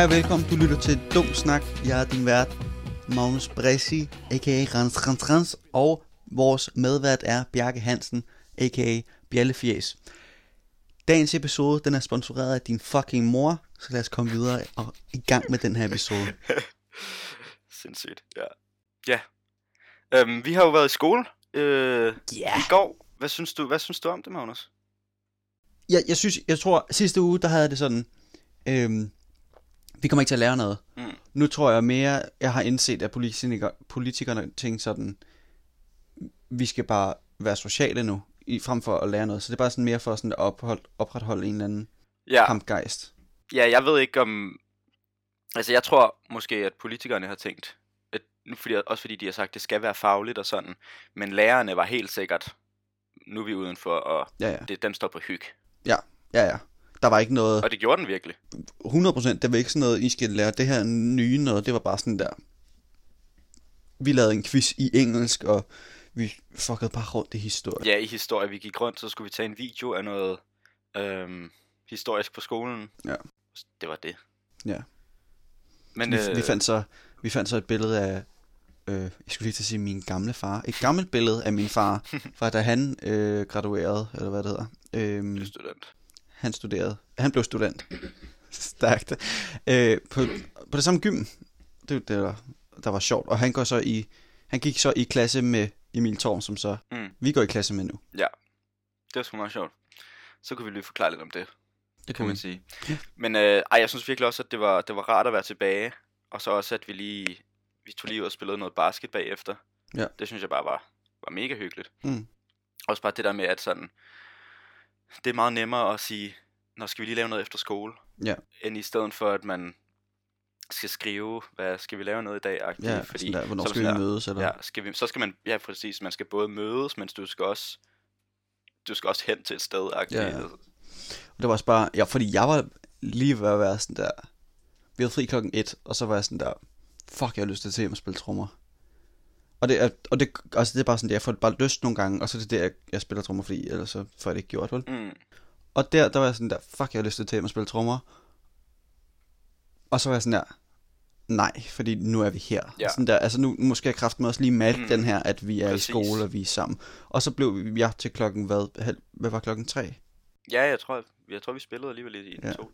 Hej og velkommen, du lytter til Dum Snak. Jeg er din vært, Magnus Bressi, a.k.a. Rans Rans Rans, og vores medvært er Bjarke Hansen, a.k.a. Bjallefjes. Dagens episode, den er sponsoreret af din fucking mor, så lad os komme videre og i gang med den her episode. Sindssygt, ja. Ja. Øhm, vi har jo været i skole øh, Ja. i går. Hvad synes du, hvad synes du om det, Magnus? Jeg, jeg synes, jeg tror, sidste uge, der havde det sådan, øhm, vi kommer ikke til at lære noget. Mm. Nu tror jeg mere, jeg har indset, at politikere, politikerne tænker sådan, vi skal bare være sociale nu, i, frem for at lære noget. Så det er bare sådan mere for sådan at ophold, opretholde en eller anden Ja, kampgejst. ja, jeg ved ikke om... Altså, jeg tror måske, at politikerne har tænkt, at, nu fordi, også fordi de har sagt, at det skal være fagligt og sådan, men lærerne var helt sikkert, nu er vi udenfor, og Ja, ja. det, den står på hyg. Ja, ja, ja. Der var ikke noget, Og det gjorde den virkelig. 100%, det var ikke sådan noget, I skal lære det her nye noget, det var bare sådan der, vi lavede en quiz i engelsk, og vi fuckede bare rundt i historie. Ja, i historie, vi gik rundt, så skulle vi tage en video af noget øhm, historisk på skolen. Ja. Det var det. Ja. Men vi, øh, vi, fandt så, vi fandt så et billede af, øh, jeg skulle lige til at sige min gamle far, et gammelt billede af min far, fra da han øh, graduerede, eller hvad det hedder. Øhm, student. Han studerede, han blev student. Stærkt. Øh, på, på det samme gym, det, det var, der var sjovt, og han går så i, han gik så i klasse med Emil Thorm, som så, Mm. vi går i klasse med nu. Ja, det var sgu meget sjovt. Så kunne vi lige forklare lidt om det, Det kan man sige. Ja. Men øh, ej, jeg synes virkelig også, at det var, det var rart at være tilbage. Og så også, at vi lige vi tog lige ud og spillede noget basket bagefter. Ja. Det synes jeg bare var, var mega hyggeligt. Mm. Også bare det der med, at sådan, det er meget nemmere at sige, når skal vi lige lave noget efter skole, Ja. end i stedet for, at man skal skrive, hvad skal vi lave noget i dag, -agtigt, Ja, fordi der, hvornår så skal vi mødes, eller? Ja, skal vi, så skal man, ja præcis, man skal både mødes, men du skal også, du skal også hen til et sted, -agtigt. Ja, ja. Og det var også bare, ja, fordi jeg var lige ved at være sådan der, vi havde fri klokken et, og så var jeg sådan der, fuck, jeg har lyst til at se og spille trommer. Og det er, og det, altså det er bare sådan, der, jeg får bare lyst nogle gange, og så er det der, jeg, jeg spiller trommer, fordi ellers så får jeg det ikke gjort, vel? Mm, Og der, der var jeg sådan der, fuck, jeg har lyst til at spille trommer. Og så var jeg sådan der, nej, fordi nu er vi her. Ja. Sådan der, altså nu, nu skal jeg kraften også lige mærke Mm. den her, at vi er Præcis. i skole, og vi er sammen. Og så blev jeg til klokken, hvad, hvad var klokken tre? ja, jeg tror, jeg tror, vi spillede alligevel i, i ja. to.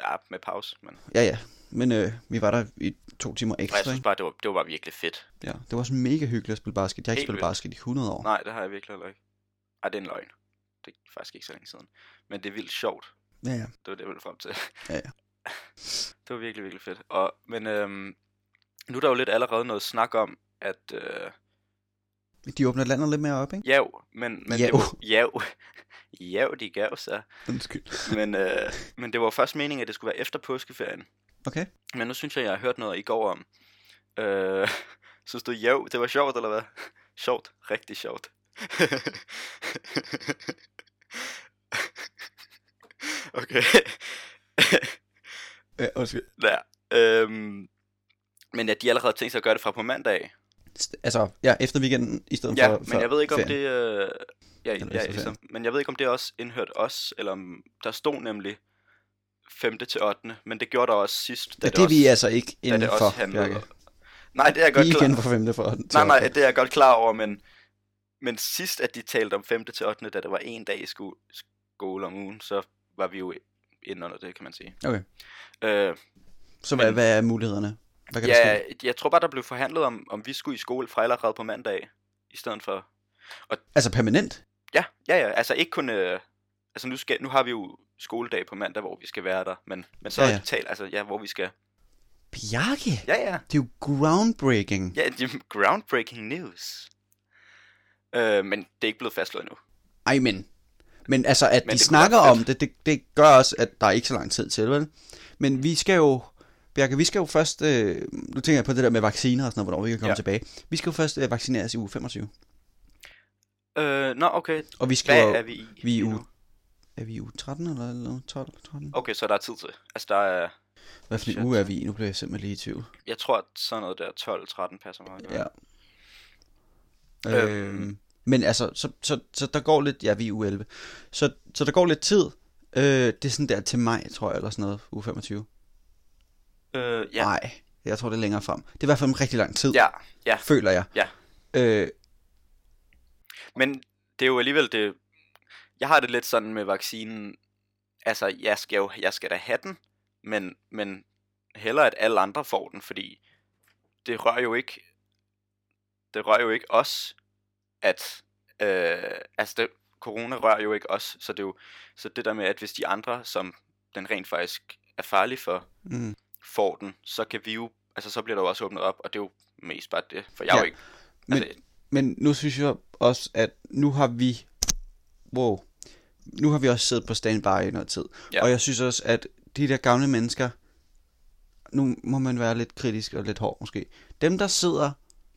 Ja, med pause, men Ja, ja. Men øh, vi var der i to timer og jeg ekstra, synes bare, det var, det var bare virkelig fedt. Ja, det var sådan mega hyggeligt at spille basket. Jeg har ikke Helt spillet vildt. basket i 100 år. Nej, det har jeg virkelig heller ikke. Ej, det er en løgn. Det er faktisk ikke så længe siden. Men det er vildt sjovt. Ja, ja. Det var det, jeg ville frem til. Ja, ja. det var virkelig, virkelig fedt. Og, men øhm, nu er der jo lidt allerede noget snak om, at... Øh, De åbner landet lidt mere op, ikke? jav, men, men Jav. det var... Jav. jav, de gav sig. Undskyld. Men, øh, men det var først meningen, at det skulle være efter påskeferien. Okay. Men nu synes jeg, jeg har hørt noget i går om. Øh, synes du, jo, det var sjovt, eller hvad? Sjovt. Rigtig sjovt. okay. Ja, undskyld. ja. Øhm, men at de allerede tænkt sig at gøre det fra på mandag. Altså, ja, efter weekenden i stedet Ja, for men jeg ved ikke, om ferien. det... Øh, ja, Eller ja, efter men jeg ved ikke, om det også indhørt os, eller om der stod nemlig 5. til 8. Men det gjorde der også sidst. da Ja, det er vi også, altså ikke inden det for, også handlede. Bjarke. Nej, det er jeg godt er klar igen fra 5. for 8. Nej, nej, det er jeg godt klar over, men, men sidst, at de talte om 5. til 8., da det var en dag i sko- skole om ugen, så var vi jo inde under det, kan man sige. Okay. Øh, Så hvad, Men- hvad er mulighederne? Hvad kan der ja, ske? jeg tror bare, der blev forhandlet om, om vi skulle i skole fra allerede på mandag, i stedet for... Altså permanent? Ja, ja, ja, altså ikke kun... Øh, altså nu, skal, nu har vi jo skoledag på mandag, hvor vi skal være der, men, men så Ja, ja, talt, altså ja, hvor vi skal... Bjarke? Ja, ja, Det er jo groundbreaking. ja, det er groundbreaking news. Øh, men det er ikke blevet fastslået endnu. Ej, men... Men altså, at Men de snakker om det, det, det gør også, at der er ikke så lang tid til, vel? Men vi skal jo... Bjarke, vi skal jo først... Øh, nu tænker jeg på det der med vacciner og sådan noget, hvornår vi kan komme ja. Tilbage. Vi skal jo først øh, vaccineres i uge 25. Øh, nå, okay. Og vi skal Hvad jo... er vi i? vi er i uge... Er vi i uge 13 eller, eller 12? 13? Okay, så der er tid til. Altså, der er... Hvad for en uge er vi i? Nu bliver jeg simpelthen lige i tvivl. Jeg tror, at sådan noget der 12-13 passer mig. Ja. Øhm. Øhm, men altså, så, så, så der går lidt, ja, vi er uge 11. Så, så der går lidt tid. Øh, det er sådan der til maj, tror jeg, eller sådan noget, uge 25. Øh, ja. Nej, jeg tror, det er længere frem. Det er i hvert fald en rigtig lang tid, Ja, ja. føler jeg. Ja. Øh, Men det er jo alligevel det... Jeg har det lidt sådan med vaccinen. Altså, jeg skal jo jeg skal da have den, men, men hellere at alle andre får den, fordi det rører jo ikke... Det rører jo ikke os, at... Øh, altså, det, corona rører jo ikke os, så det er jo... Så det der med, at hvis de andre, som den rent faktisk er farlig for, mm, får den, så kan vi jo... Altså, så bliver der jo også åbnet op, og det er jo mest bare det, for jeg Ja, jo ikke... men- Altså, men nu synes jeg også, at nu har vi... Wow. Nu har vi også siddet på standby i noget tid. Ja. Og jeg synes også, at de der gamle mennesker... Nu må man være lidt kritisk og lidt hård måske. Dem, der sidder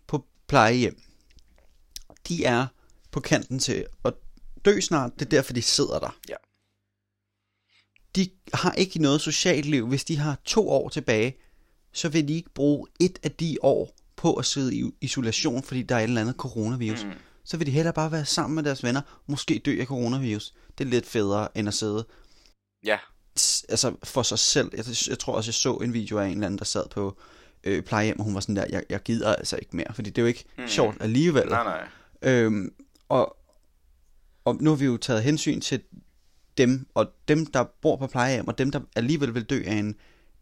på plejehjem, de er på kanten til at dø snart. Det er derfor, de sidder der. Ja. De har ikke noget socialt liv. Hvis de har to år tilbage, så vil de ikke bruge et af de år på at sidde i isolation, fordi der er et eller andet coronavirus. Mm. Så vil de hellere bare være sammen med deres venner, måske dø af coronavirus. Det er lidt federe, end at sidde Ja, altså for sig selv. Jeg, jeg tror også, jeg så en video af en eller anden, der sad på øh, plejehjem, og hun var sådan der, jeg, jeg gider altså ikke mere, fordi det er jo ikke mm. sjovt alligevel. nej, nej. Øhm, og, og nu har vi jo taget hensyn til dem, og dem, der bor på plejehjem, og dem, der alligevel vil dø af en,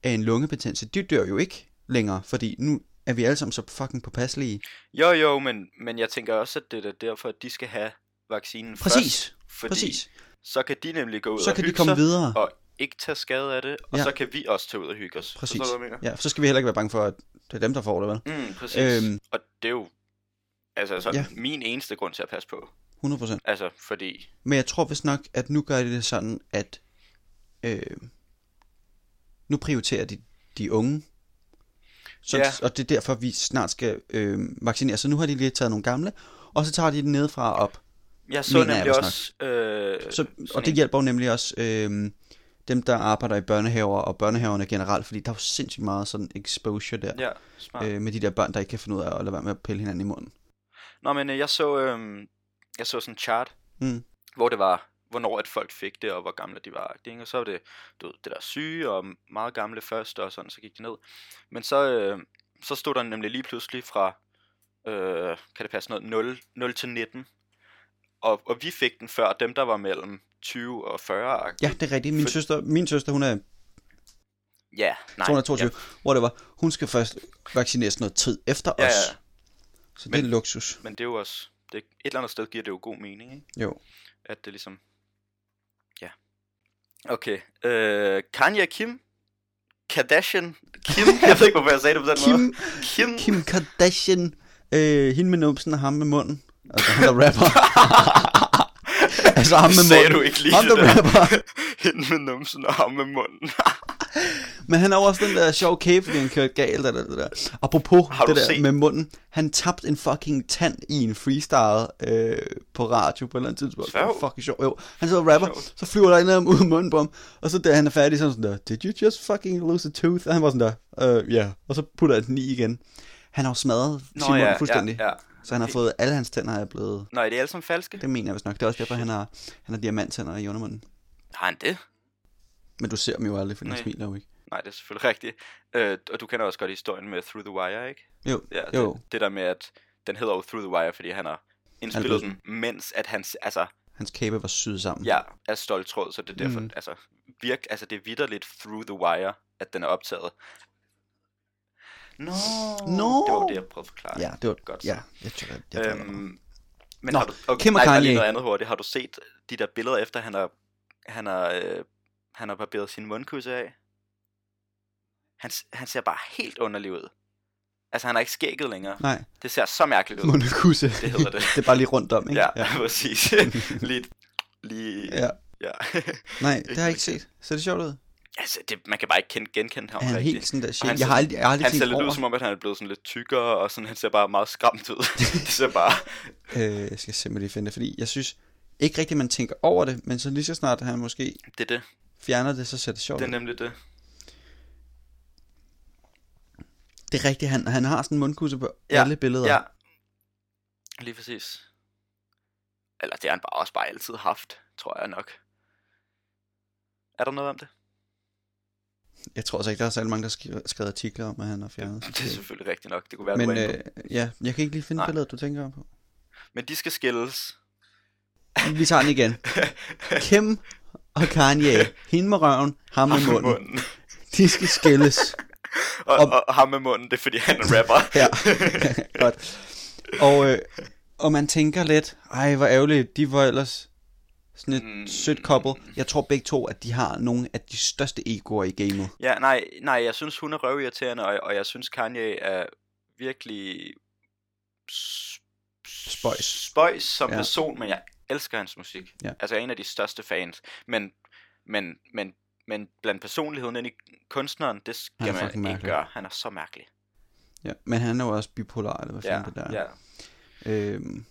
af en lungebetændelse, de dør jo ikke længere, fordi nu er vi alle sammen så fucking påpasselige. Jo, jo, men, men jeg tænker også, at det er derfor, at de skal have vaccinen Præcis, først. Fordi præcis. så kan de nemlig gå ud Så og kan de komme sig, videre. og ikke tage skade af det, og Ja. så kan vi også tage ud og hygge os. Præcis. Forstår du, hvad jeg mener? Ja, så skal vi heller ikke være bange for, at det er dem, der får det, vel? Mm, præcis. Øhm. Og det er jo altså sådan, Ja. min eneste grund til at passe på. 100%. Altså, fordi... Men jeg tror vist nok, at nu gør de det sådan, at øh, nu prioriterer de de unge. Så, Ja. Og det er derfor, vi snart skal øh, vaccinere. Så nu har de lige taget nogle gamle, og så tager de den nedefra og op. Jeg så jeg nemlig vist også... Øh, Så, og det hjælper jo nemlig også øh, dem, der arbejder i børnehaver og børnehaverne generelt, fordi der er jo sindssygt meget sådan exposure der, Ja, smart. øh, med de der børn, der ikke kan finde ud af at lade være med at pille hinanden i munden. Nå, men øh, jeg så, øh, jeg så sådan en chart, Mm. hvor det var, hvornår at folk fik det, og hvor gamle de var. Ikke? Og så var det, du ved, det der syge, og meget gamle først, og sådan, så gik de ned. Men så, øh, så stod der nemlig lige pludselig fra, øh, kan det passe noget, 0, 0 til 19. Og, og vi fik den før dem, der var mellem 20 og 40. -agtigt. Ja, det er rigtigt. Min, For- søster, min søster, hun er ja nej. 222, Ja, hvor det var, hun skal først vaccineres noget tid efter ja, os. ja, Så det Men- er luksus. men det er jo også, det, et eller andet sted giver det jo god mening, ikke? Jo. At det ligesom, ja. Okay, øh, Kanye Kim, Kardashian, Kim, jeg ved ikke, hvorfor jeg sagde det på den måde. Kim, Kim, Kim Kardashian, øh, hende med numsen og ham med munden. Altså han der rapper. altså ham med sagde munden. du ikke lige ham det der der. rapper. Hende med numsen og ham med munden. Men han har også den der sjov kæbe, fordi han kørte galt. Eller det der. Apropos Har det der set- med munden. Han tabte en fucking tand i en freestyle øh, på radio på et eller andet tidspunkt. Sjovt. fucking sjov. Jo, han sidder og rapper, Sjovt. så flyver der en af dem ud af munden på ham. Og så da han er færdig, så er sådan der, did you just fucking lose a tooth? Og han var sådan der, øh, ja. Yeah. Og så putter han den i igen. Han har jo smadret sin mund fuldstændig. Ja, ja. Så han har fået, alle hans tænder er blevet, Nå, er det alle sammen falske? det mener jeg vist nok. Det er også derfor, han har, han har diamanttænder i undermunden. Har han det? Men du ser dem jo aldrig, for han smiler jo ikke. Nej, det er selvfølgelig rigtigt. Øh, og du kender også godt historien med Through the Wire, ikke? Jo, Ja, jo. Det, det der med, at den hedder jo Through the Wire, fordi han har indspillet blevet- den, mens at hans, altså, Hans kæbe var syet sammen. ja, er stolt tråd, så det er derfor, Mm. altså, virk, altså, det er vidderligt Through the Wire, at den er optaget. Nå, Nå. det var det, jeg prøvede at forklare. Ja, det var Godt. Ja, jeg tror, jeg, jeg, Øhm, men Nå, har du, okay, Kim og nej, Kanye. lige noget andet hurtigt. Har du set de der billeder efter, han har, han har, øh, han har barberet sin mundkusse af? Han, han ser bare helt underlig ud. Altså, han har ikke skægget længere. Nej, Det ser så mærkeligt ud. mundekusse. Det hedder det. det er bare lige rundt om, ikke? Ja, ja. præcis. lige, lige, ja. ja. Nej, det har jeg ikke set. Så det sjovt ud? altså, det, man kan bare ikke kende, genkende ham Er han rigtigt. helt sådan der shit? han Jeg har ser- aldrig, jeg har aldrig Han ser lidt over. ud som om, at han er blevet sådan lidt tykkere, og sådan, han ser bare meget skræmt ud. det ser bare... Øh, jeg skal simpelthen lige finde det, fordi jeg synes ikke rigtigt, man tænker over det, men så lige så snart han måske Det er det. Fjerner det, så ser det sjovt Det er nemlig det. Det er rigtigt, han, han har sådan en mundkusse på Ja, alle billeder. Ja. Lige præcis. Eller det har han bare også bare altid haft, tror jeg nok. Er der noget om det? Jeg tror altså ikke, der er særlig mange, der har skrevet artikler om, at han har fjernet. Det er selvfølgelig rigtigt nok. Det kunne være, Men du øh, ja, jeg kan ikke lige finde Nej. billedet, du tænker på. Men de skal skilles. Vi tager den igen. Kim og Kanye, hende med røven, ham med munden. munden. De skal skilles. Og, Og- og, ham med munden, det er fordi, han er rapper. Ja, godt. Og, øh, og man tænker lidt, ej hvor ærgerligt, de var ellers sådan et Mm. sødt couple. Jeg tror begge to, at de har nogle af de største egoer i gamet. Ja, nej, nej, jeg synes, hun er røvirriterende, og, og jeg synes, Kanye er virkelig Spøjs. spøjs som ja. person, men jeg elsker hans musik. Ja. Altså, jeg er en af de største fans. Men, men, men, men blandt personligheden ind i kunstneren, det skal man ikke mærkelig. gøre. Han er så mærkelig. Ja, men han er jo også bipolar, eller hvad Ja, fanden det der ja. Øhm,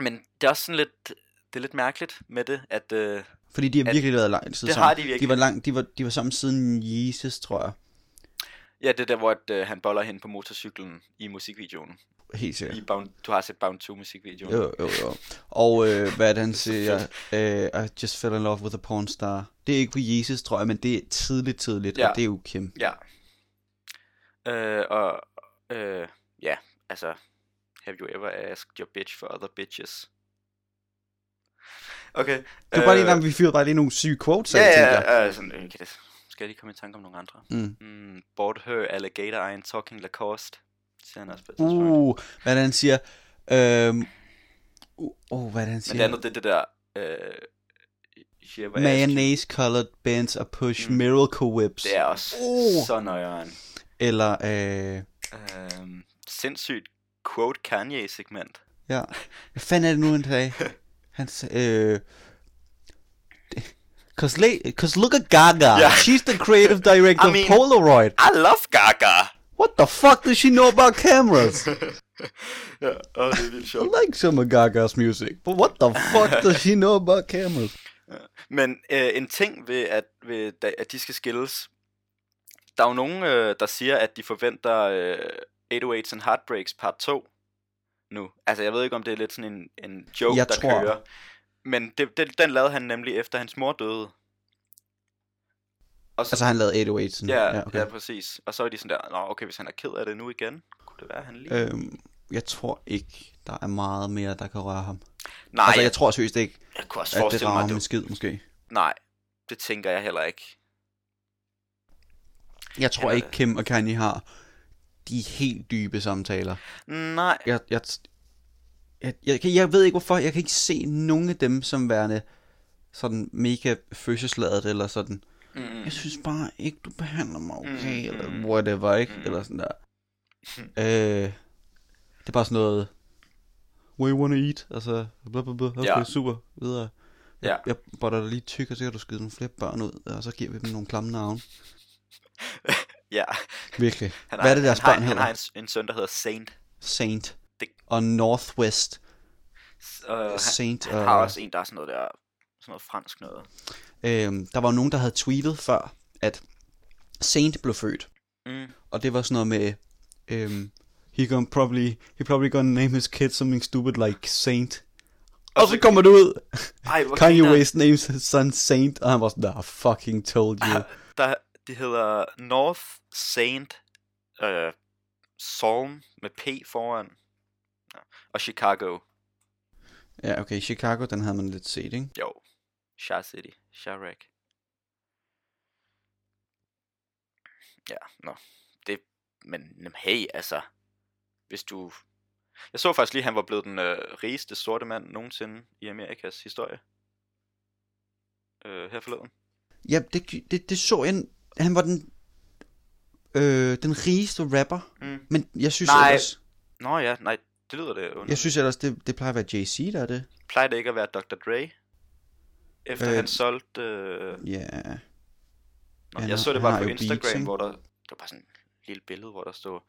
Men det er også sådan lidt, det er lidt mærkeligt med det, at øh, fordi de har virkelig været lang tid det sammen. har de virkelig. De var, lang, de, var, de var sammen siden Jesus, tror jeg. ja, det er der, hvor at, øh, han boller hen på motorcyklen i musikvideoen. Helt sikkert. I Bound, du har set Bound 2 musikvideoen. Jo, jo, jo. Og øh, hvad er det, han siger? Øh, I just fell in love with a porn star. Det er ikke på Jesus, tror jeg, men det er tidligt, tidligt, Ja. og det er jo Kim. Ja. Øh, og øh, ja, altså, have you ever asked your bitch for other bitches? Okay. Det var bare lige, når vi fyrede bare lige nogle syge quotes Øh, Ja, ja, ja. Øh, sådan, øh, det, skal jeg lige komme i tanke om nogle andre? Mm. Mm, bought her alligator iron talking Lacoste. Siger han også på et tidspunkt. Uh, hvad det, han siger? Øhm, uh, oh, hvad det, han Men siger? det andet, det er det der... Øh, you- Mayonnaise colored bends og push Mm. miracle whips. Det er også Uh. så nøjeren. Eller, øh, Øhm, sindssygt quote Kanye-segment. ja. Hvad fanden er det nu, han sagde? Han øh, Cause, la- Cause look at Gaga. Ja. She's the creative director I mean- of Polaroid. I love Gaga! What the fuck does she know about cameras? ja, åh, det er vildt I sjovt. like some of Gaga's music, but what the fuck does she know about cameras? Men øh, en ting ved, at, ved, at de skal skilles, der er jo nogen, øh, der siger, at de forventer øh, 808's and Heartbreaks part 2 nu. Altså, jeg ved ikke, om det er lidt sådan en, en joke, Jeg der tror- kører. Men det, det, den lavede han nemlig efter hans mor døde. Og så, Altså, han lavede 808 sådan. ja, ja, okay. ja, præcis. Og så var de sådan der, Nå, okay, hvis han er ked af det nu igen, kunne det være, han lige... Øhm, jeg tror ikke, der er meget mere, der kan røre ham. Nej, altså, jeg, jeg tror seriøst ikke, jeg kunne også at det forestille mig, det... skid, måske. Nej, det tænker jeg heller ikke. Jeg tror Eller- ikke, Kim og Kanye har de helt dybe samtaler. Nej, Jeg, jeg, jeg, jeg, jeg ved ikke hvorfor, jeg kan ikke se nogen af dem som værende sådan mega følelsesladet eller sådan. Mm, Jeg synes bare ikke, du behandler mig okay, Mm, eller whatever, ikke? Mm. Eller sådan der. Øh, det er bare sådan noget, where you wanna eat? Altså, blah. okay, Ja. super, videre. Jeg, Ja. jeg botter dig lige tyk, og så kan du skyde nogle flere børn ud, og så giver vi dem nogle klamme navne. ja. Virkelig. Han Hvad er det, deres han har, børn Han hedder? har en, en søn, der hedder Saint. Saint. Det- Og Northwest. Uh, han, Saint han og... har også en, der er sådan noget der, sådan noget fransk noget. Øhm, der var nogen, der havde tweetet før, at Saint blev født. Mm. Og det var sådan noget med, øhm, he, gonna probably, he probably gonna name his kid something stupid like Saint. Og så kommer det ud, Ej, Kanye West names his son Saint, og han var sådan, der fucking told you. Der, det hedder North Saint uh, Psalm med P foran. Og Chicago. Ja, okay, Chicago, den havde man lidt set, ikke? Jo. Shah City. Chirac. Ja, nå. Det, men hey, altså. Hvis du... Jeg så faktisk lige, at han var blevet den øh, rigeste sorte mand nogensinde i Amerikas historie. Øh, her forleden. Ja, det, det, det så jeg, han var den, øh, den rigeste rapper, Mm. men jeg synes Nej. ellers, Nå ja, nej, det lyder det underligt. jeg synes ellers, det, det plejer at være Jay-Z, der er det. Plejer det ikke at være Dr. Dre? Efter Øh, øh, han solgte... Øh... Ja, Nå, han jeg så det bare på beats, Instagram, ikke? hvor der... Der var bare sådan et lille billede, hvor der stod...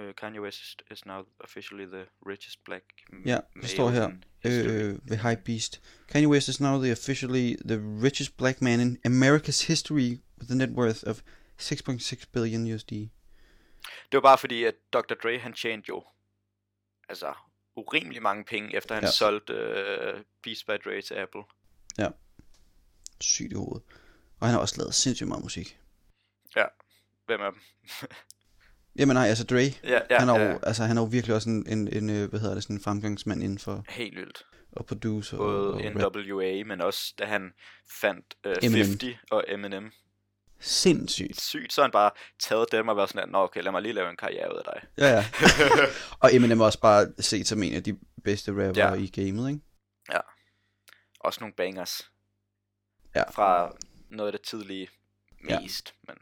Uh, Kanye West is, now officially the richest black Ja, det står her. history. øh, The High Beast. Kanye West is now the officially the richest black man in America's history with a net worth of 6.6 billion USD. Det var bare fordi, at Dr. Dre, han tjente jo... Altså, urimelig mange penge, efter han Ja. ja. solgte uh, Beats by Dre til Apple. Sygt i hovedet. Og han har også lavet sindssygt meget musik. Hvem er dem? Jamen nej, altså Dre, Ja, ja, han, er jo, ja. altså, han er jo virkelig også en, en, en, øh, hvad hedder det, sådan en fremgangsmand inden for Helt vildt. og, Både og rap. NWA, men også da han fandt øh, Eminem. 50 og Eminem. Sindssygt. Sygt, så han bare taget dem og været sådan, at, Nå, okay, lad mig lige lave en karriere ud af dig. Ja, ja. og Eminem er også bare set som en af de bedste rapper Ja. ja. i gamet, ikke? Også nogle bangers. Ja. Fra noget af det tidlige Ja. mest. Men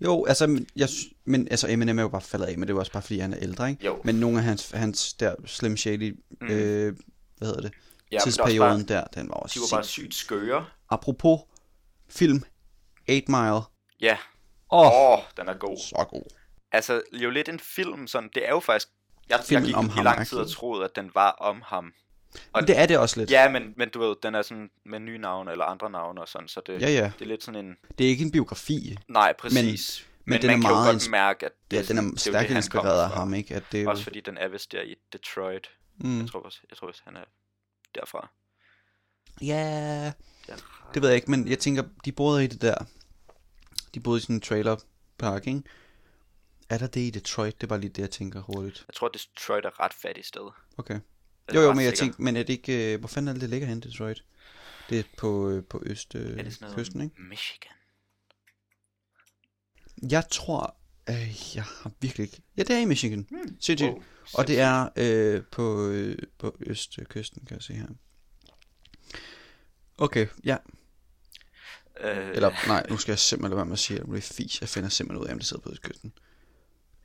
Jo, altså, jeg, men altså, Eminem er jo bare faldet af, men det er jo også bare, fordi han er ældre, ikke? jo. Men nogle af hans, hans der Slim Shady, Mm. øh, hvad hedder det, ja, tidsperioden er der, den var også bare, de var bare sygt skøre. Apropos film, 8 Mile. Ja. Åh, oh, oh, den er god. så god. Altså, jo lidt en film, sådan, det er jo faktisk... Jeg, jeg gik om i ham, lang tid og troede, at den var om ham. Og- Men det er det også lidt. Ja, men, men du ved, den er sådan med nye navne eller andre navne og sådan, så det, ja. ja. det er lidt sådan en... Det er ikke en biografi. Nej, præcis. Men, men, den man er kan meget jo godt mærke, at det, Ja, den er det jo stærkt det, inspireret af ham, ikke? At det er jo, Også fordi den er vist der i Detroit. mm. Jeg tror også, jeg tror også, han er derfra. Ja, derfra. det ved jeg ikke, men jeg tænker, de boede i det der. De boede i sådan en trailer park, ikke? Er der det i Detroit? Det bare lige det, jeg tænker hurtigt. Jeg tror, Detroit er ret fattigt sted. Okay. Er Jo, jo, men jeg tænker, men er det ikke, øh, hvor fanden er det, det ligger henne, Detroit? Det er på, øh, på øst, øh, er det sådan noget kysten, ikke? Michigan? Jeg tror, øh, jeg har virkelig ikke... Ja, det er i Michigan. Hmm. Sindssygt. Wow, Og det er øh, på, øh, på østkysten, kan jeg se her. Okay, ja. Øh, Eller nej, nu skal jeg simpelthen lade være med at sige, at det bliver fis. Jeg finder simpelthen ud af, om det sidder på østkysten.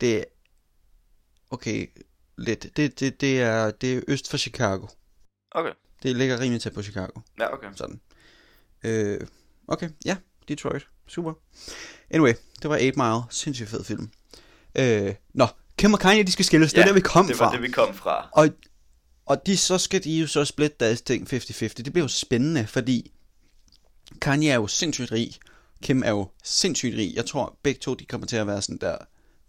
Det er... Okay, lidt. Det, det, det, er, det er øst for Chicago. Okay, Det ligger rimelig tæt på Chicago. ja, okay. Sådan. Øh, okay, ja. Detroit. Super. Anyway, det var 8 Mile. Sindssygt fed film. Øh, nå, Kim og Kanye, de skal skilles. det er der, vi kom det fra. var det, vi kom fra. Og, og de, så skal de jo så splitte deres ting 50-50. Det bliver jo spændende, fordi Kanye er jo sindssygt rig. Kim er jo sindssygt rig. Jeg tror, begge to de kommer til at være sådan der,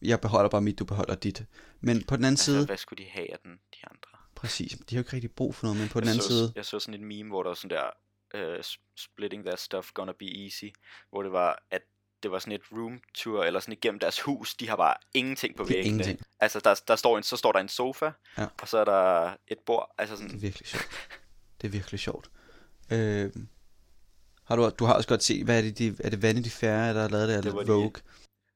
jeg beholder bare mit, du beholder dit. Men på den anden Altså, side, hvad skulle de have af den, de andre? præcis, de har jo ikke rigtig brug for noget, men på den jeg anden så, side, Jeg så sådan en meme, hvor der var sådan der, uh, splitting that stuff gonna be easy, hvor det var, at det var sådan et room tour, eller sådan igennem deres hus, de har bare ingenting på Det væggene. ingenting. Altså, der, der står en, så står der en sofa, Ja. og så er der et bord, altså det er sådan, virkelig sjovt. Det er virkelig sjovt. Øh, har du, du har også godt set, hvad er det, de, er det Vanity Fair, der har lavet det, eller var de- Vogue?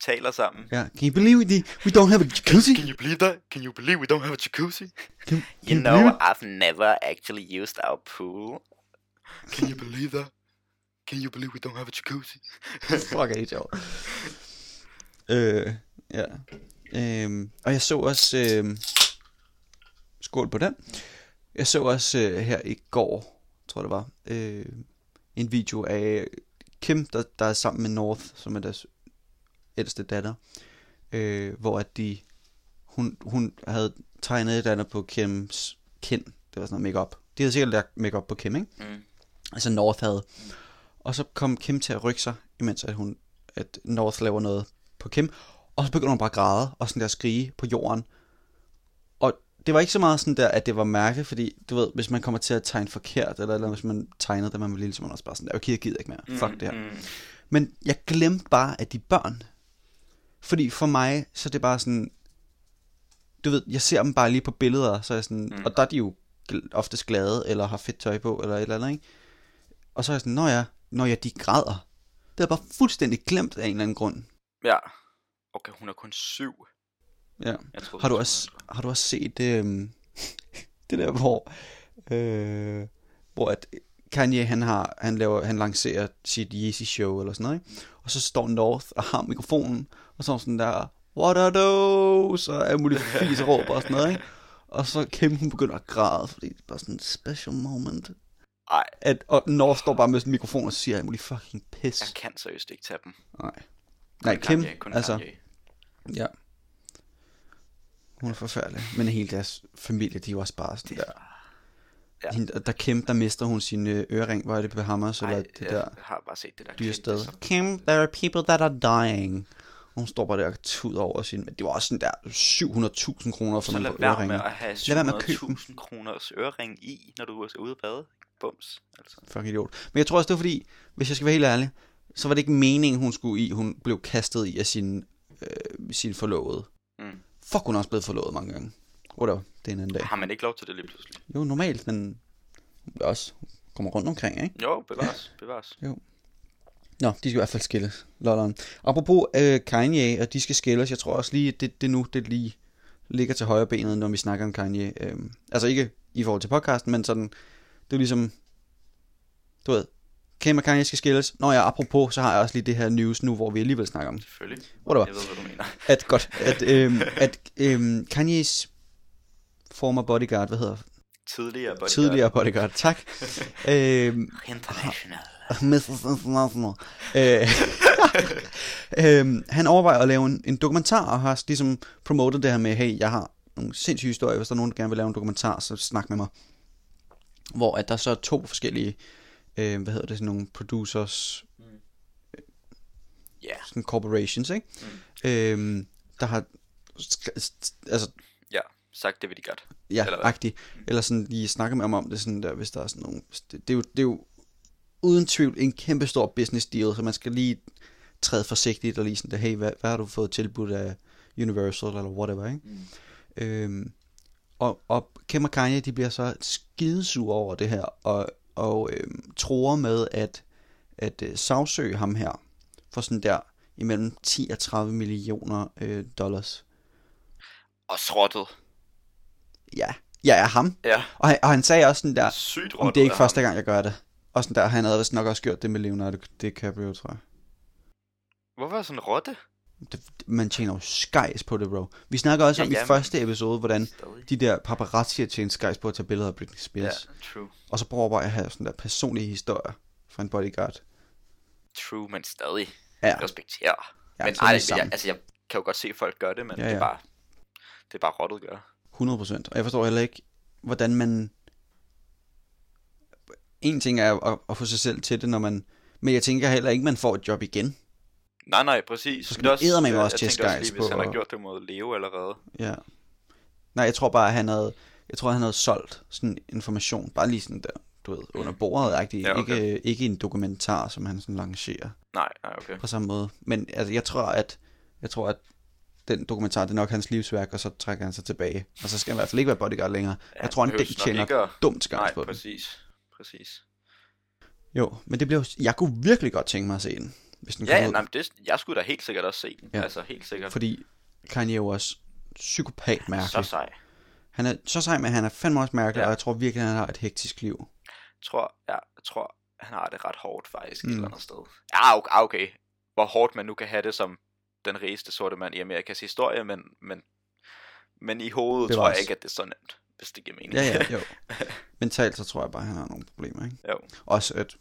Taler sammen. Ja, can you believe it? We don't have a jacuzzi? Can you believe that? Can you believe we don't have a jacuzzi? Can, You can you know? I've never actually used our pool. Can you believe that? Can you believe we don't have a jacuzzi? Fuck, er det sjovt. Øh, ja. Øhm, og jeg så også... Øh, skål på den. Jeg så også øh, her i går, tror jeg det var, øh, en video af Kim, der, der er sammen med North, som er deres ældste datter, øh, hvor at de, hun, hun havde tegnet et eller andet på Kims kind. Det var sådan noget makeup. De havde sikkert lagt makeup på Kim, ikke? Mm. Altså North havde. Og så kom Kim til at rykke sig, imens at, hun, at North laver noget på Kim. Og så begynder hun bare at græde og sådan der skrige på jorden. Og det var ikke så meget sådan der, at det var mærke, fordi du ved, hvis man kommer til at tegne forkert, eller, eller hvis man tegnede det, man var lille, så man også bare sådan der, okay, jeg gider ikke mere. Fuck det her. Mm. Men jeg glemte bare, at de børn. Fordi for mig, så er det bare sådan, du ved, jeg ser dem bare lige på billeder, så er jeg sådan, Mm. og der er de jo oftest glade, eller har fedt tøj på, eller et eller andet, ikke? Og så er jeg sådan, når jeg, når jeg de græder. Det er bare fuldstændig glemt af en eller anden grund. Ja. Okay, hun er kun syv. Ja. Jeg troede, Har du også, har du også set øhm, det der, hvor, øh, hvor at Kanye, han, har, han, laver, han lancerer sit Yeezy show eller sådan noget, ikke? Og så står North og har mikrofonen, og så sådan der, what are those? Og alle mulige fis og råber og sådan noget, ikke? Og så Kim, hun begynder at græde, fordi det er bare sådan en special moment. Ej, At, og North står bare med sin mikrofon og siger, mulige fucking pis. jeg kan seriøst ikke tage dem. Nej. Nej, Kun Kim, Kanye, kun altså, Kanye. ja. Hun er forfærdelig. Men hele deres familie, de er jo også bare sådan der. Ja. Hende, der Kim, der mister hun sin øh, ørering. Hvor er det på? Eller Ej, det jeg der har bare set det der dyre sted. det er så- Kim, there are people that are dying. Hun står bare der og tuder over sin... Men det var også sådan der 700.000 kroner for Så nogle øreringe. have Lad være med at dem. 700.000 kroners ørering i, når du er ude at bade. Bums, altså. Fuck idiot. Men jeg tror også, det er fordi, hvis jeg skal være helt ærlig, så var det ikke meningen, hun skulle i. Hun blev kastet i af sin, øh, sin forlovede. Mm. Fuck, hun er også blevet forlovet mange gange. Whatever, det er en anden dag. Har man ikke lov til det lige pludselig? Jo, normalt, men også kommer rundt omkring, ikke? Jo, bevares, bevares. Nå, de skal i hvert fald skilles. Lolleren. Apropos øh, Kanye, og de skal skilles, jeg tror også lige, det, det nu, det lige ligger til højre benet, når vi snakker om Kanye. Øhm, altså ikke i forhold til podcasten, men sådan, det er ligesom, du ved, Kim og Kanye skal skilles. Nå ja, apropos, så har jeg også lige det her news nu, hvor vi alligevel snakker om det. Selvfølgelig. Whatever. Jeg ved, hvad du mener. At godt, at, øhm, at øhm, Kanyes former bodyguard, hvad hedder Tidligere bodyguard. tidligere bodyguard, tak. øhm, International. Mrs. International. Øh, øhm, han overvejer at lave en, en dokumentar, og har ligesom promotet det her med, hey, jeg har nogle sindssyge historier, hvis der er nogen, der gerne vil lave en dokumentar, så snak med mig. Hvor at der så er to forskellige, øh, hvad hedder det, sådan nogle producers, Ja. sådan corporations, ikke? Mm. Øhm, der har, altså, Ja, sagt det vil de godt. ja, Eller agtigt, eller sådan lige snakke med ham om det, sådan der, hvis der er sådan nogle, det, det, er jo, det er jo uden tvivl en kæmpe stor business deal, så man skal lige træde forsigtigt og lige sådan der, hey, hvad, hvad har du fået tilbudt af Universal eller whatever, ikke? Mm. Øhm, og, og Kim og Kanye, de bliver så skidesure over det her, og, og øhm, tror med at, at øh, sagsøge ham her, for sådan der imellem 10 og 30 millioner øh, dollars. Og srottet. Ja, jeg er ham. Ja. Og han, og han sagde også sådan der, Sygt om det er ikke første gang, jeg gør det. Og sådan der, han havde vist nok også gjort det med Leonardo DiCaprio, tror jeg. Hvorfor er sådan en rotte? Det, man tjener jo skejs på det, bro. Vi snakker også Ja, om i ja, men- første episode, hvordan Stadig. de der paparazzi har tjent skejs på at tage billeder af Britney Ja, Spears. true. Og så prøver bare at have sådan der personlige historier fra en bodyguard. True, men stadig. Ja, Respekterer. ja men ej, jeg, altså jeg kan jo godt se, at folk gør det, men Ja, det er ja. bare... Det er bare rottet gør. 100 procent. Og jeg forstår heller ikke, hvordan man... En ting er at, at få sig selv til det, når man... Men jeg tænker heller ikke, man får et job igen. Nej, nej, præcis. Så skal man eddermame jeg- også jeg til tænkte også lige, hvis på han har gjort det mod Leo allerede. Ja. Nej, jeg tror bare, at han havde... Jeg tror, han havde solgt sådan information. Bare lige sådan der, du ved, under bordet. Ja, okay. ikke, ikke en dokumentar, som han sådan lancerer Nej, nej, okay. på samme måde. Men altså, jeg tror, at... Jeg tror, at den dokumentar, det er nok hans livsværk, og så trækker han sig tilbage. Og så skal han i hvert fald ikke være bodyguard længere. Ja, jeg tror, han nok tjener ikke at- dumt Nej, på den. præcis. Præcis. Jo, men det jo... Jeg kunne virkelig godt tænke mig at se den, hvis den Ja, nej, men det, jeg skulle da helt sikkert også se den. Ja. Altså, helt sikkert. Fordi Kanye er jo også psykopat Så mærkelig. sej. Han er så sej, men han er fandme også mærkelig, Ja. og jeg tror virkelig, han har et hektisk liv. Jeg tror, ja, jeg tror, han har det ret hårdt faktisk mm. et eller andet sted. Ja, okay, ah, okay. Hvor hårdt man nu kan have det som den rigeste sorte mand i Amerikas historie, men, men, men i hovedet tror jeg ikke, at det er så nemt, hvis det giver mening. Ja, ja, jo. Mentalt så tror jeg bare, han har nogle problemer, ikke? jo. Også at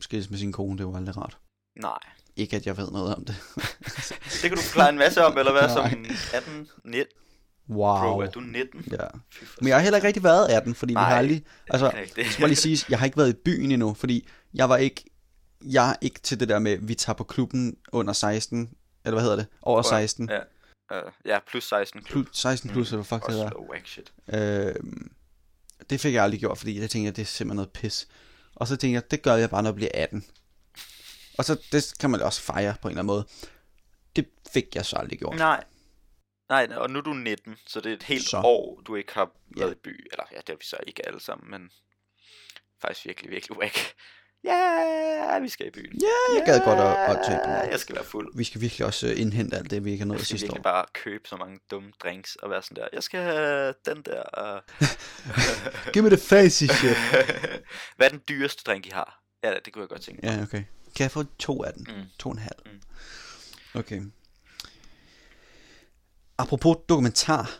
skilles med sin kone, det var aldrig rart. Nej. Ikke at jeg ved noget om det. Det kan du forklare en masse om, eller hvad, Nej. som 18, 19? Wow. Bro, er du 19? Ja. Men jeg har heller ikke rigtig været 18, fordi Nej, vi har aldrig... Altså, jeg skal lige sige, jeg har ikke været i byen endnu, fordi jeg var ikke... Jeg er ikke til det der med, vi tager på klubben under 16, eller hvad hedder det? Over 16. Ja. Uh, ja, plus 16 klub. Plus, 16 plus, eller hvad fuck det hedder. whack shit. Øhm, det fik jeg aldrig gjort, fordi jeg tænkte, at det er simpelthen noget pis. Og så tænkte jeg, det gør jeg bare, når jeg bliver 18. Og så det kan man også fejre på en eller anden måde. Det fik jeg så aldrig gjort. Nej. Nej, og nu er du 19, så det er et helt Så. år, du ikke har Ja. været i by. Eller ja, det er vi så ikke alle sammen, men faktisk virkelig, virkelig whack. Ja, vi skal i byen. Ja, jeg gad godt at, at tage. Ja, jeg skal være fuld. Vi skal virkelig også øh, indhente alt det, vi ikke har nået skal sidste år. bare købe så mange dumme drinks og være sådan der, jeg skal have den der. Uh... Give me the fancy shit. Hvad er den dyreste drink, I har? Ja, det kunne jeg godt tænke mig. Ja, okay. Kan jeg få to af den? Mm. To og en halv. Mm. Okay. Apropos dokumentar,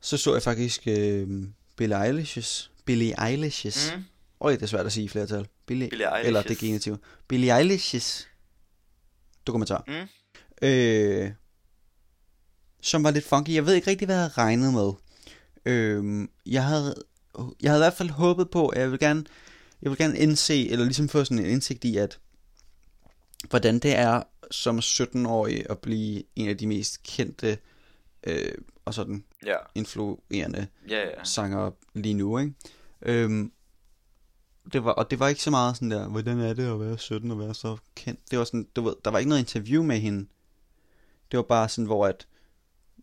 så så jeg faktisk øh, Billie Eilish's, Billie Eilish's, Mm. Øj, det er svært at sige i flertal. Billie, Billie Eilish's. Eller det genitiv. Billie Eilish's dokumentar. Mm. Øh, som var lidt funky. Jeg ved ikke rigtig, hvad jeg havde regnet med. Øh, jeg havde, jeg havde i hvert fald håbet på, at jeg vil gerne, jeg vil gerne indse, eller ligesom få sådan en indsigt i, at hvordan det er som 17-årig at blive en af de mest kendte øh, og sådan Ja, influerende ja, ja. sanger lige nu, ikke? Øhm, det var, og det var ikke så meget sådan der, hvordan er det at være 17 og være så kendt. Det var sådan, du ved, der var ikke noget interview med hende. Det var bare sådan, hvor at,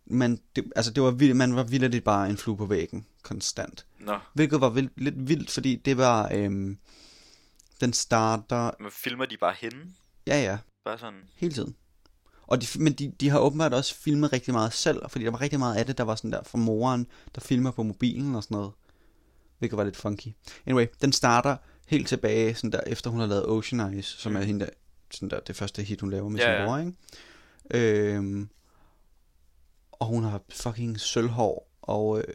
man, det, altså det var man var vildt bare en flue på væggen, konstant. Nå, Hvilket var vildt, lidt vildt, fordi det var, øhm, den starter, men filmer de bare hende? ja ja, Bare sådan, hele tiden. Og de, men de, de har åbenbart også filmet rigtig meget selv, fordi der var rigtig meget af det, der var sådan der fra moren, der filmer på mobilen og sådan noget. Hvilket var lidt funky. Anyway, den starter helt tilbage, sådan der, efter hun har lavet Ocean Eyes, som Mm. er hende der, sådan der, det første hit, hun laver med Ja, sin ja. bror, ikke? Øhm, og hun har fucking sølvhår, og øh,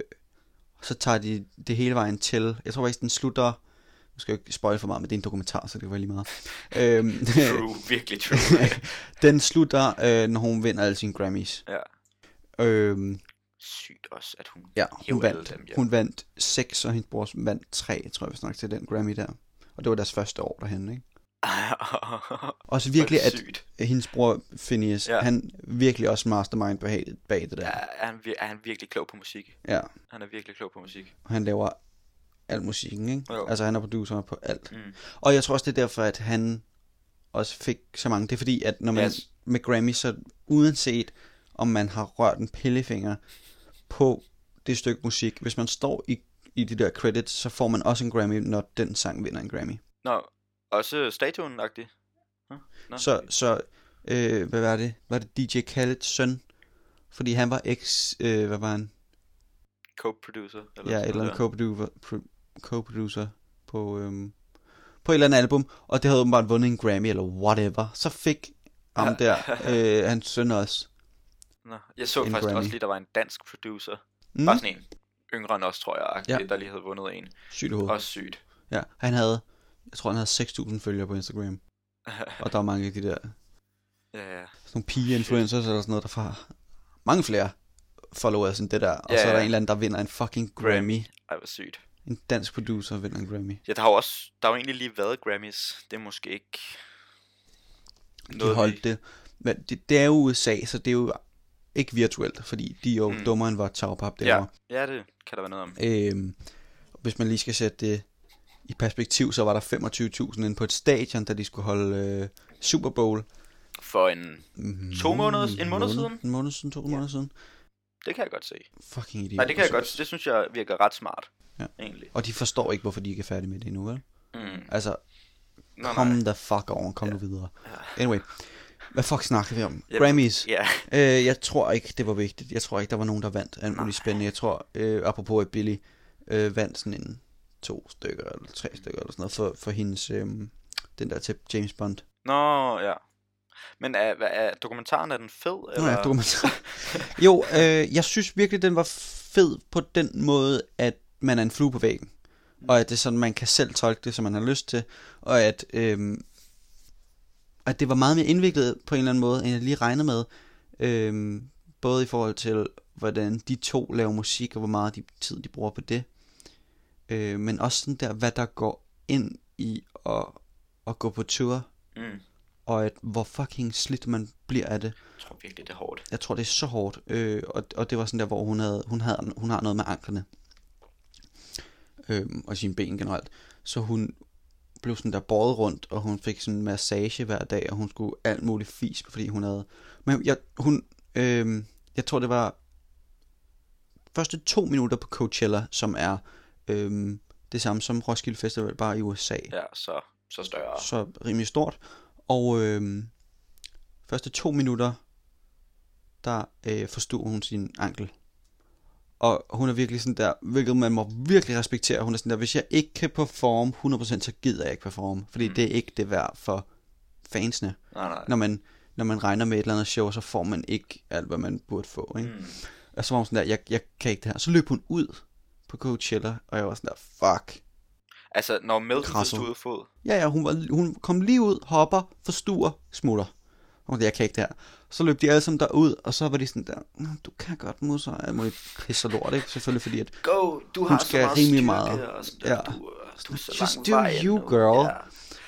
så tager de det hele vejen til, jeg tror faktisk, den slutter, nu skal jeg ikke spoil for meget, men det er en dokumentar, så det kan være lige meget. øhm, true, virkelig true. den slutter, øh, når hun vinder alle sine Grammys. ja. Øhm, Sygt også, at hun ja, hun alle vandt, dem hjem. hun vandt 6, og hendes bror vandt 3, tror jeg vist nok, til den Grammy der. Og det var deres første år derhen, ikke? Også virkelig, at Sygt. hendes bror Phineas, Ja. ja. han virkelig også mastermind bag, bag det der. Ja, er han, vir- er han virkelig klog på musik? Ja, Han er virkelig klog på musik. og han laver al musikken, ikke? Jo. Altså han er producer på alt. Mm. Og jeg tror også, det er derfor, at han også fik så mange. Det er fordi, at når man Yes. med Grammy, så uanset om man har rørt en pillefinger på det stykke musik, hvis man står i, i de der credits, så får man også en Grammy, når den sang vinder en Grammy. Nå, også statuen-agtig. Nå. Så, så øh, hvad var det? Var det DJ Khaled's søn? Fordi han var ex, øh, hvad var han? Co-producer. Ja, et eller andet co-producer, pro- co-producer på, øhm, på et eller andet album, og det havde åbenbart vundet en Grammy, eller whatever. Så fik ham Ja. der, øh, hans søn også. Nå, jeg så en faktisk Grammy. også lige, der var en dansk producer. Mm, Bare sådan en yngre end os, tror jeg, Ja. der lige havde vundet en. sygt i hovedet. Også sygt. Ja, han havde, jeg tror han havde 6.000 følgere på Instagram, og der var mange af de der, sådan ja, ja. nogle pige-influencers eller sådan noget, der får mange flere followers end det der, og Ja, så er der ja. en eller anden, der vinder en fucking Grammy. Ej, hvor sygt. En dansk producer vinder en Grammy. Ja, der har jo også, der har jo egentlig lige været Grammys. Det er måske ikke De noget, holdt vi... det. Men det, det er jo USA, så det er jo ikke virtuelt, fordi de er jo Mm. mm. dummere end vores tagpap Ja, derovre. ja, det kan der være noget om. Øhm, hvis man lige skal sætte det i perspektiv, så var der 25.000 inde på et stadion, da de skulle holde øh, Super Bowl. For en... Mm, To måneder- en måned siden? En måned siden, to Ja. måneder siden. Det kan jeg godt se. Fucking idiot. Nej, det kan jeg godt. Det synes jeg virker ret smart. Ja. Egentlig. Og de forstår ikke, hvorfor de ikke er færdige med det endnu, vel? Mm. Altså, Nå, kom nej. the fuck over, kom Ja. ja. nu videre. Ja. Anyway, hvad fuck snakker vi om? Ja, Grammys. Ja, Øh, jeg tror ikke, det var vigtigt. Jeg tror ikke, der var nogen, der vandt alt Nej. muligt spændende. Jeg tror, øh, apropos at Billy øh, vandt sådan en to stykker eller tre stykker eller sådan noget for, for hendes, øh, den der til James Bond. Nå, ja. Men er, er dokumentaren, er den fed? Nå Eller? ja, dokumentar. jo, øh, jeg synes virkelig, den var fed på den måde, at man er en flue på væggen. Og at det er sådan, man kan selv tolke det, som man har lyst til. Og at, øh, at det var meget mere indviklet på en eller anden måde, end jeg lige regnede med. Øh, både i forhold til, hvordan de to laver musik, og hvor meget de, tid de bruger på det. Øh, men også sådan der, hvad der går ind i at, at gå på tur. Mm. Og at, hvor fucking slidt man bliver af det. Jeg tror virkelig, det er hårdt. Jeg tror, det er så hårdt. Øh, og, og det var sådan der, hvor hun, havde, hun, havde, hun har noget med anklerne. Øh, og sine ben generelt. Så hun blev sådan der båret rundt, og hun fik sådan en massage hver dag, og hun skulle alt muligt fis, fordi hun havde... Men jeg, hun, øh, jeg tror, det var første to minutter på Coachella, som er øh, det samme som Roskilde Festival, bare i USA Ja, så, så større. så rimelig stort. Og øh, første to minutter, der øh, forstod hun sin ankel. Og hun er virkelig sådan der, hvilket man må virkelig respektere. Hun er sådan der, hvis jeg ikke kan performe 100%, så gider jeg ikke performe. Fordi Mm. det er ikke det værd for fansene. Nej, nej. Når man, når man regner med et eller andet show, så får man ikke alt, hvad man burde få. Ikke? Mm. Og så var hun sådan der, jeg, jeg kan ikke det her. Så løb hun ud på Coachella, og jeg var sådan der, fuck. Altså, når Krasset. stod ud fod. Ja, ja, hun, var, hun kom lige ud, hopper, forstuer, smutter. Og jeg kan ikke det her. Så løb de alle sammen derud, og så var de sådan der, "Nå, du kan godt musse, og jeg må pisse og lort, ikke? Selvfølgelig fordi, at Go, du Hun har skal så meget rimelig meget. Og sådan, Ja. du, du er så Just do you, endnu. girl. Ja.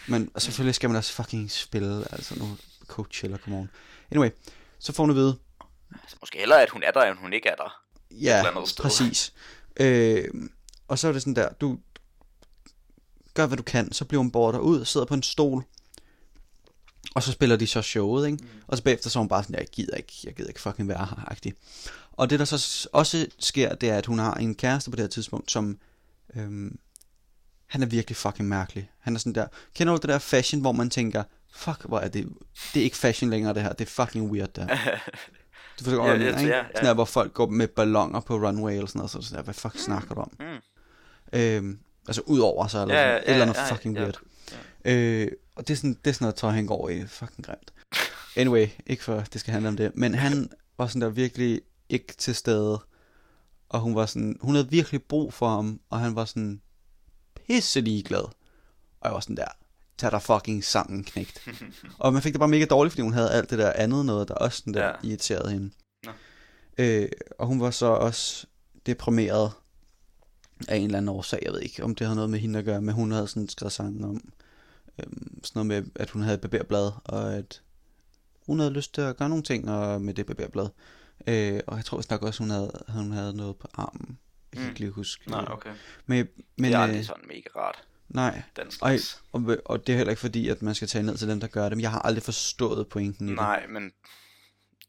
Men selvfølgelig skal man også fucking spille, altså nu Coachella, come on. Anyway, så får hun at vide, Altså, måske hellere, at hun er der, end hun ikke er der. ja, eller præcis. Øh, og så er det sådan der, du gør hvad du kan, så bliver hun båret ud, sidder på en stol, og så spiller de så showet, ikke? Mm. Og så bagefter så er hun bare sådan, jeg gider ikke, jeg gider ikke fucking være her, agtig. Og det der så også sker, det er, at hun har en kæreste på det her tidspunkt, som, øhm, han er virkelig fucking mærkelig. Han er sådan der, kender du det der fashion, hvor man tænker, fuck, hvor er det, det er ikke fashion længere det her, det er fucking weird der. Du forstår, Ja, hvad jeg mener, ikke? ja, ja. Sådan der, hvor folk går med ballonger på runway eller sådan noget, så sådan der, hvad fuck snakker du om? Mm. Øhm, altså ud over sig, eller Ja, sådan, et eller andet ja, fucking ja. weird. Øh, og det er, sådan, det er sådan noget tøj, han går i. Fucking grimt. Anyway, ikke for det skal handle om det. Men han var sådan der virkelig ikke til stede. Og hun var sådan, hun havde virkelig brug for ham. Og han var sådan pisse ligeglad. Og jeg var sådan der, tag dig fucking sammen, knægt. og man fik det bare mega dårligt, fordi hun havde alt det der andet noget, der også sådan der Ja. irriterede hende. Nå. Øh, og hun var så også deprimeret af en eller anden årsag. Jeg ved ikke, om det havde noget med hende at gøre, men hun havde sådan skrevet sangen om øhm, sådan noget med, at hun havde et barberblad, og at hun havde lyst til at gøre nogle ting og med det barberblad. Øh, og jeg tror nok også, hun havde, hun havde noget på armen. Jeg kan Mm. ikke lige huske. Nej, okay. Men, men det er øh, aldrig sådan mega rart, nej, den og, slags. og, og det er heller ikke fordi, at man skal tage ned til dem, der gør det. Men jeg har aldrig forstået pointen i det. Nej, men...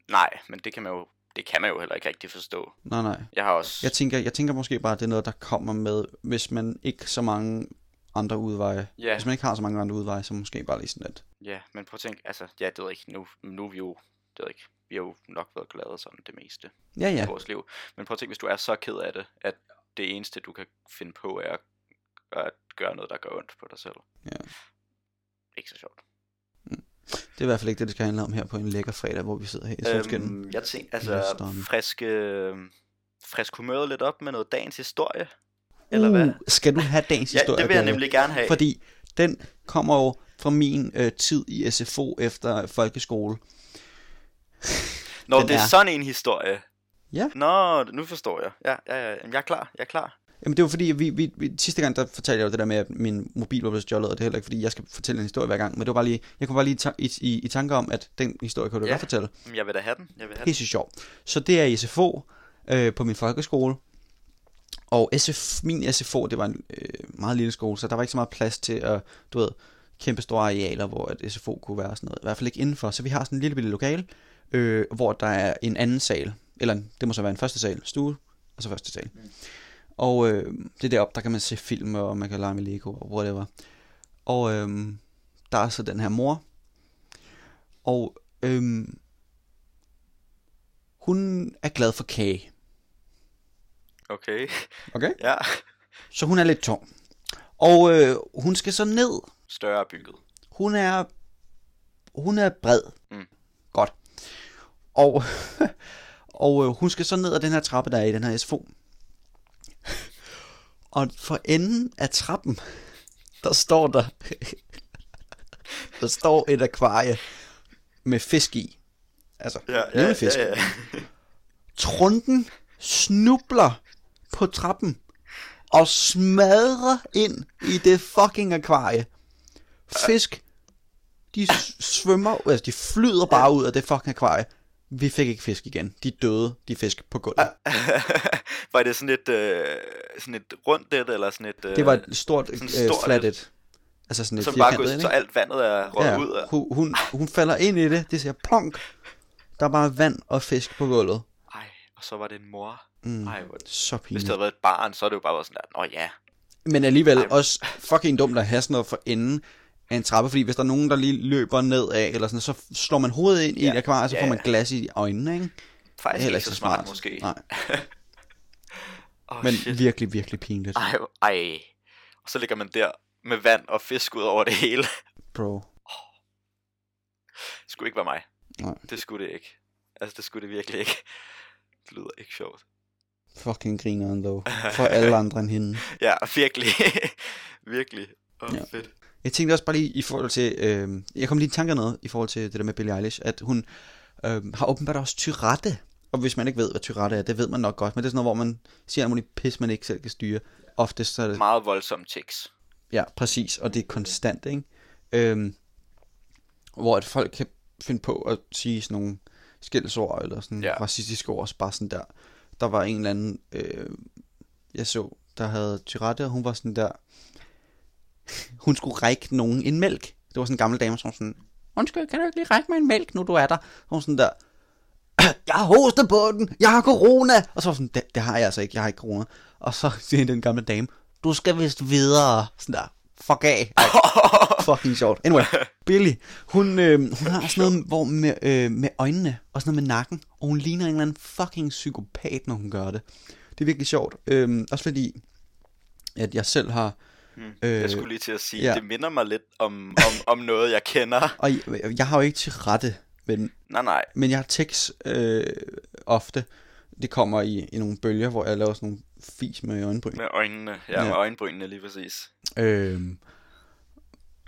Nej, men det kan man jo... Det kan man jo heller ikke rigtig forstå. Nej, nej. Jeg har også... Jeg tænker, jeg tænker måske bare, at det er noget, der kommer med, hvis man ikke så mange andre udveje. Ja, Hvis man ikke har så mange andre udveje, så måske bare lige sådan lidt. ja, men prøv at tænke, altså, ja, det ved jeg ikke, nu, nu er vi jo, det ved jeg ikke, vi har jo nok været glade sådan det meste Ja, ja. i vores liv. Men prøv at tænke, hvis du er så ked af det, at det eneste, du kan finde på, er at, gøre noget, der gør ondt på dig selv. Ja. Ikke så sjovt. Det er i hvert fald ikke det, det skal handle om her på en lækker fredag, hvor vi sidder her i solskinnet. Øhm, jeg tænker, altså, friske, frisk humøret lidt op med noget dagens historie. Eller hvad? Uh, skal du have dagens Ja, historie? det vil jeg nemlig gerne have. Fordi den kommer jo fra min øh, tid i SFO efter folkeskole. Når den det er er- sådan en historie. Ja. Nå, nu forstår jeg. Ja, ja, ja. Jamen, Jeg er klar, jeg er klar. Jamen det var fordi, vi, vi, vi, sidste gang der fortalte jeg jo det der med, at min mobil var blevet stjålet, og det er heller ikke fordi, jeg skal fortælle en historie hver gang, men det var bare lige, jeg kunne bare lige ta- i, i, i tanke om, at den historie kunne du Ja. godt fortælle. Jeg vil da have den. Jeg vil have den. Pisse sjov. Så det er i SFO øh, på min folkeskole. Og SF, min SFO, det var en øh, meget lille skole, så der var ikke så meget plads til at, du ved, kæmpe store arealer, hvor at SFO kunne være sådan noget. I hvert fald ikke indenfor. Så vi har sådan en lille bitte lokale, øh, hvor der er en anden sal. Eller det må så være en første sal, stue, og så første sal. Mm. Og øh, det er deroppe, der kan man se film, og man kan lege med Lego, og whatever. Og øh, der er så den her mor. Og øh, hun er glad for kage. Okay. Okay? Ja. Så hun er lidt tung. Og øh, hun skal så ned. Større bygget. Hun er hun er bred. Mm. Godt. Og og øh, hun skal så ned ad den her trappe der er i den her SFO. Og for enden af trappen der står der der står et akvarie med fisk i. Altså, Ja, levende fisk. ja, ja. Trunden snubler på trappen og smadrer ind i det fucking akvarie. Fisk, de svømmer, altså de flyder bare ud af det fucking akvarie. Vi fik ikke fisk igen. De døde, de fisk på gulvet. var det sådan et, øh, sådan et rundt et, eller sådan et... Øh, Det var et stort, sådan øh, stort et. et. Altså sådan et som bare går, så alt vandet er røget ja, ud af. hun, hun, hun falder ind i det, det siger plonk. Der er bare vand og fisk på gulvet. Ej, og så var det en mor. Mm, Ej, hvor... så Hvis pinligt. det havde været et barn, så er det jo bare været sådan der, nå ja. Men alligevel Ej. også fucking dumt at have sådan noget for enden af en trappe, fordi hvis der er nogen, der lige løber ned af, eller sådan, så slår man hovedet ind i Ja. et akvarie, så Ja, får man glas i øjnene, ikke? Faktisk Heller ikke så smart, måske. Nej, Oh, men shit. virkelig, virkelig pinligt. Ej, ej. Og så ligger man der med vand og fisk ud over det hele. Bro. Det skulle ikke være mig. Nej. Det skulle det ikke. Altså, det skulle det virkelig ikke. Det lyder ikke sjovt. Fucking grineren dog. For alle andre end hende. Ja, virkelig. virkelig. Oh, Ja. fedt. Jeg tænkte også bare lige i forhold til, øh, jeg kom lige i tanke noget i forhold til det der med Billie Eilish, at hun øh, har åbenbart også tyrette. Og hvis man ikke ved, hvad tyrette er, det ved man nok godt, men det er sådan noget, hvor man siger alt muligt pis, man ikke selv kan styre. Oftest så er det Meget voldsomme tics. Ja, præcis, og det er konstant, ikke? Øhm, hvor at folk kan finde på at sige sådan nogle skældsord, eller sådan ja. Ja. racistiske ord, så bare sådan der. Der var en eller anden, øh, jeg så, der havde Tirette, og hun var sådan der, hun skulle række nogen en mælk. Det var sådan en gammel dame, som sådan, undskyld, kan du ikke lige række mig en mælk, nu du er der? Og hun sådan der, jeg har hostet på den, jeg har corona. Og så var sådan, det, det har jeg altså ikke, jeg har ikke corona. Og så siger den gamle dame, du skal vist videre. Sådan der, fuck af. Ej, fucking sjovt. Anyway, Billy, hun, øh, hun har sådan noget hvor med, øh, med øjnene, og sådan noget med nakken, og hun ligner en eller anden fucking psykopat, når hun gør det. Det er virkelig sjovt. Øh, også fordi, at jeg selv har... Hmm. Jeg skulle lige til at sige, ja. det minder mig lidt om, om, om noget, jeg kender. Og jeg, jeg har jo ikke til rette, men, Nej, nej. men jeg har tekst øh, ofte. Det kommer i, i nogle bølger, hvor jeg laver sådan nogle fis med øjenbryn. Med øjnene. Ja, Ja. med øjenbrynene lige præcis. Øh,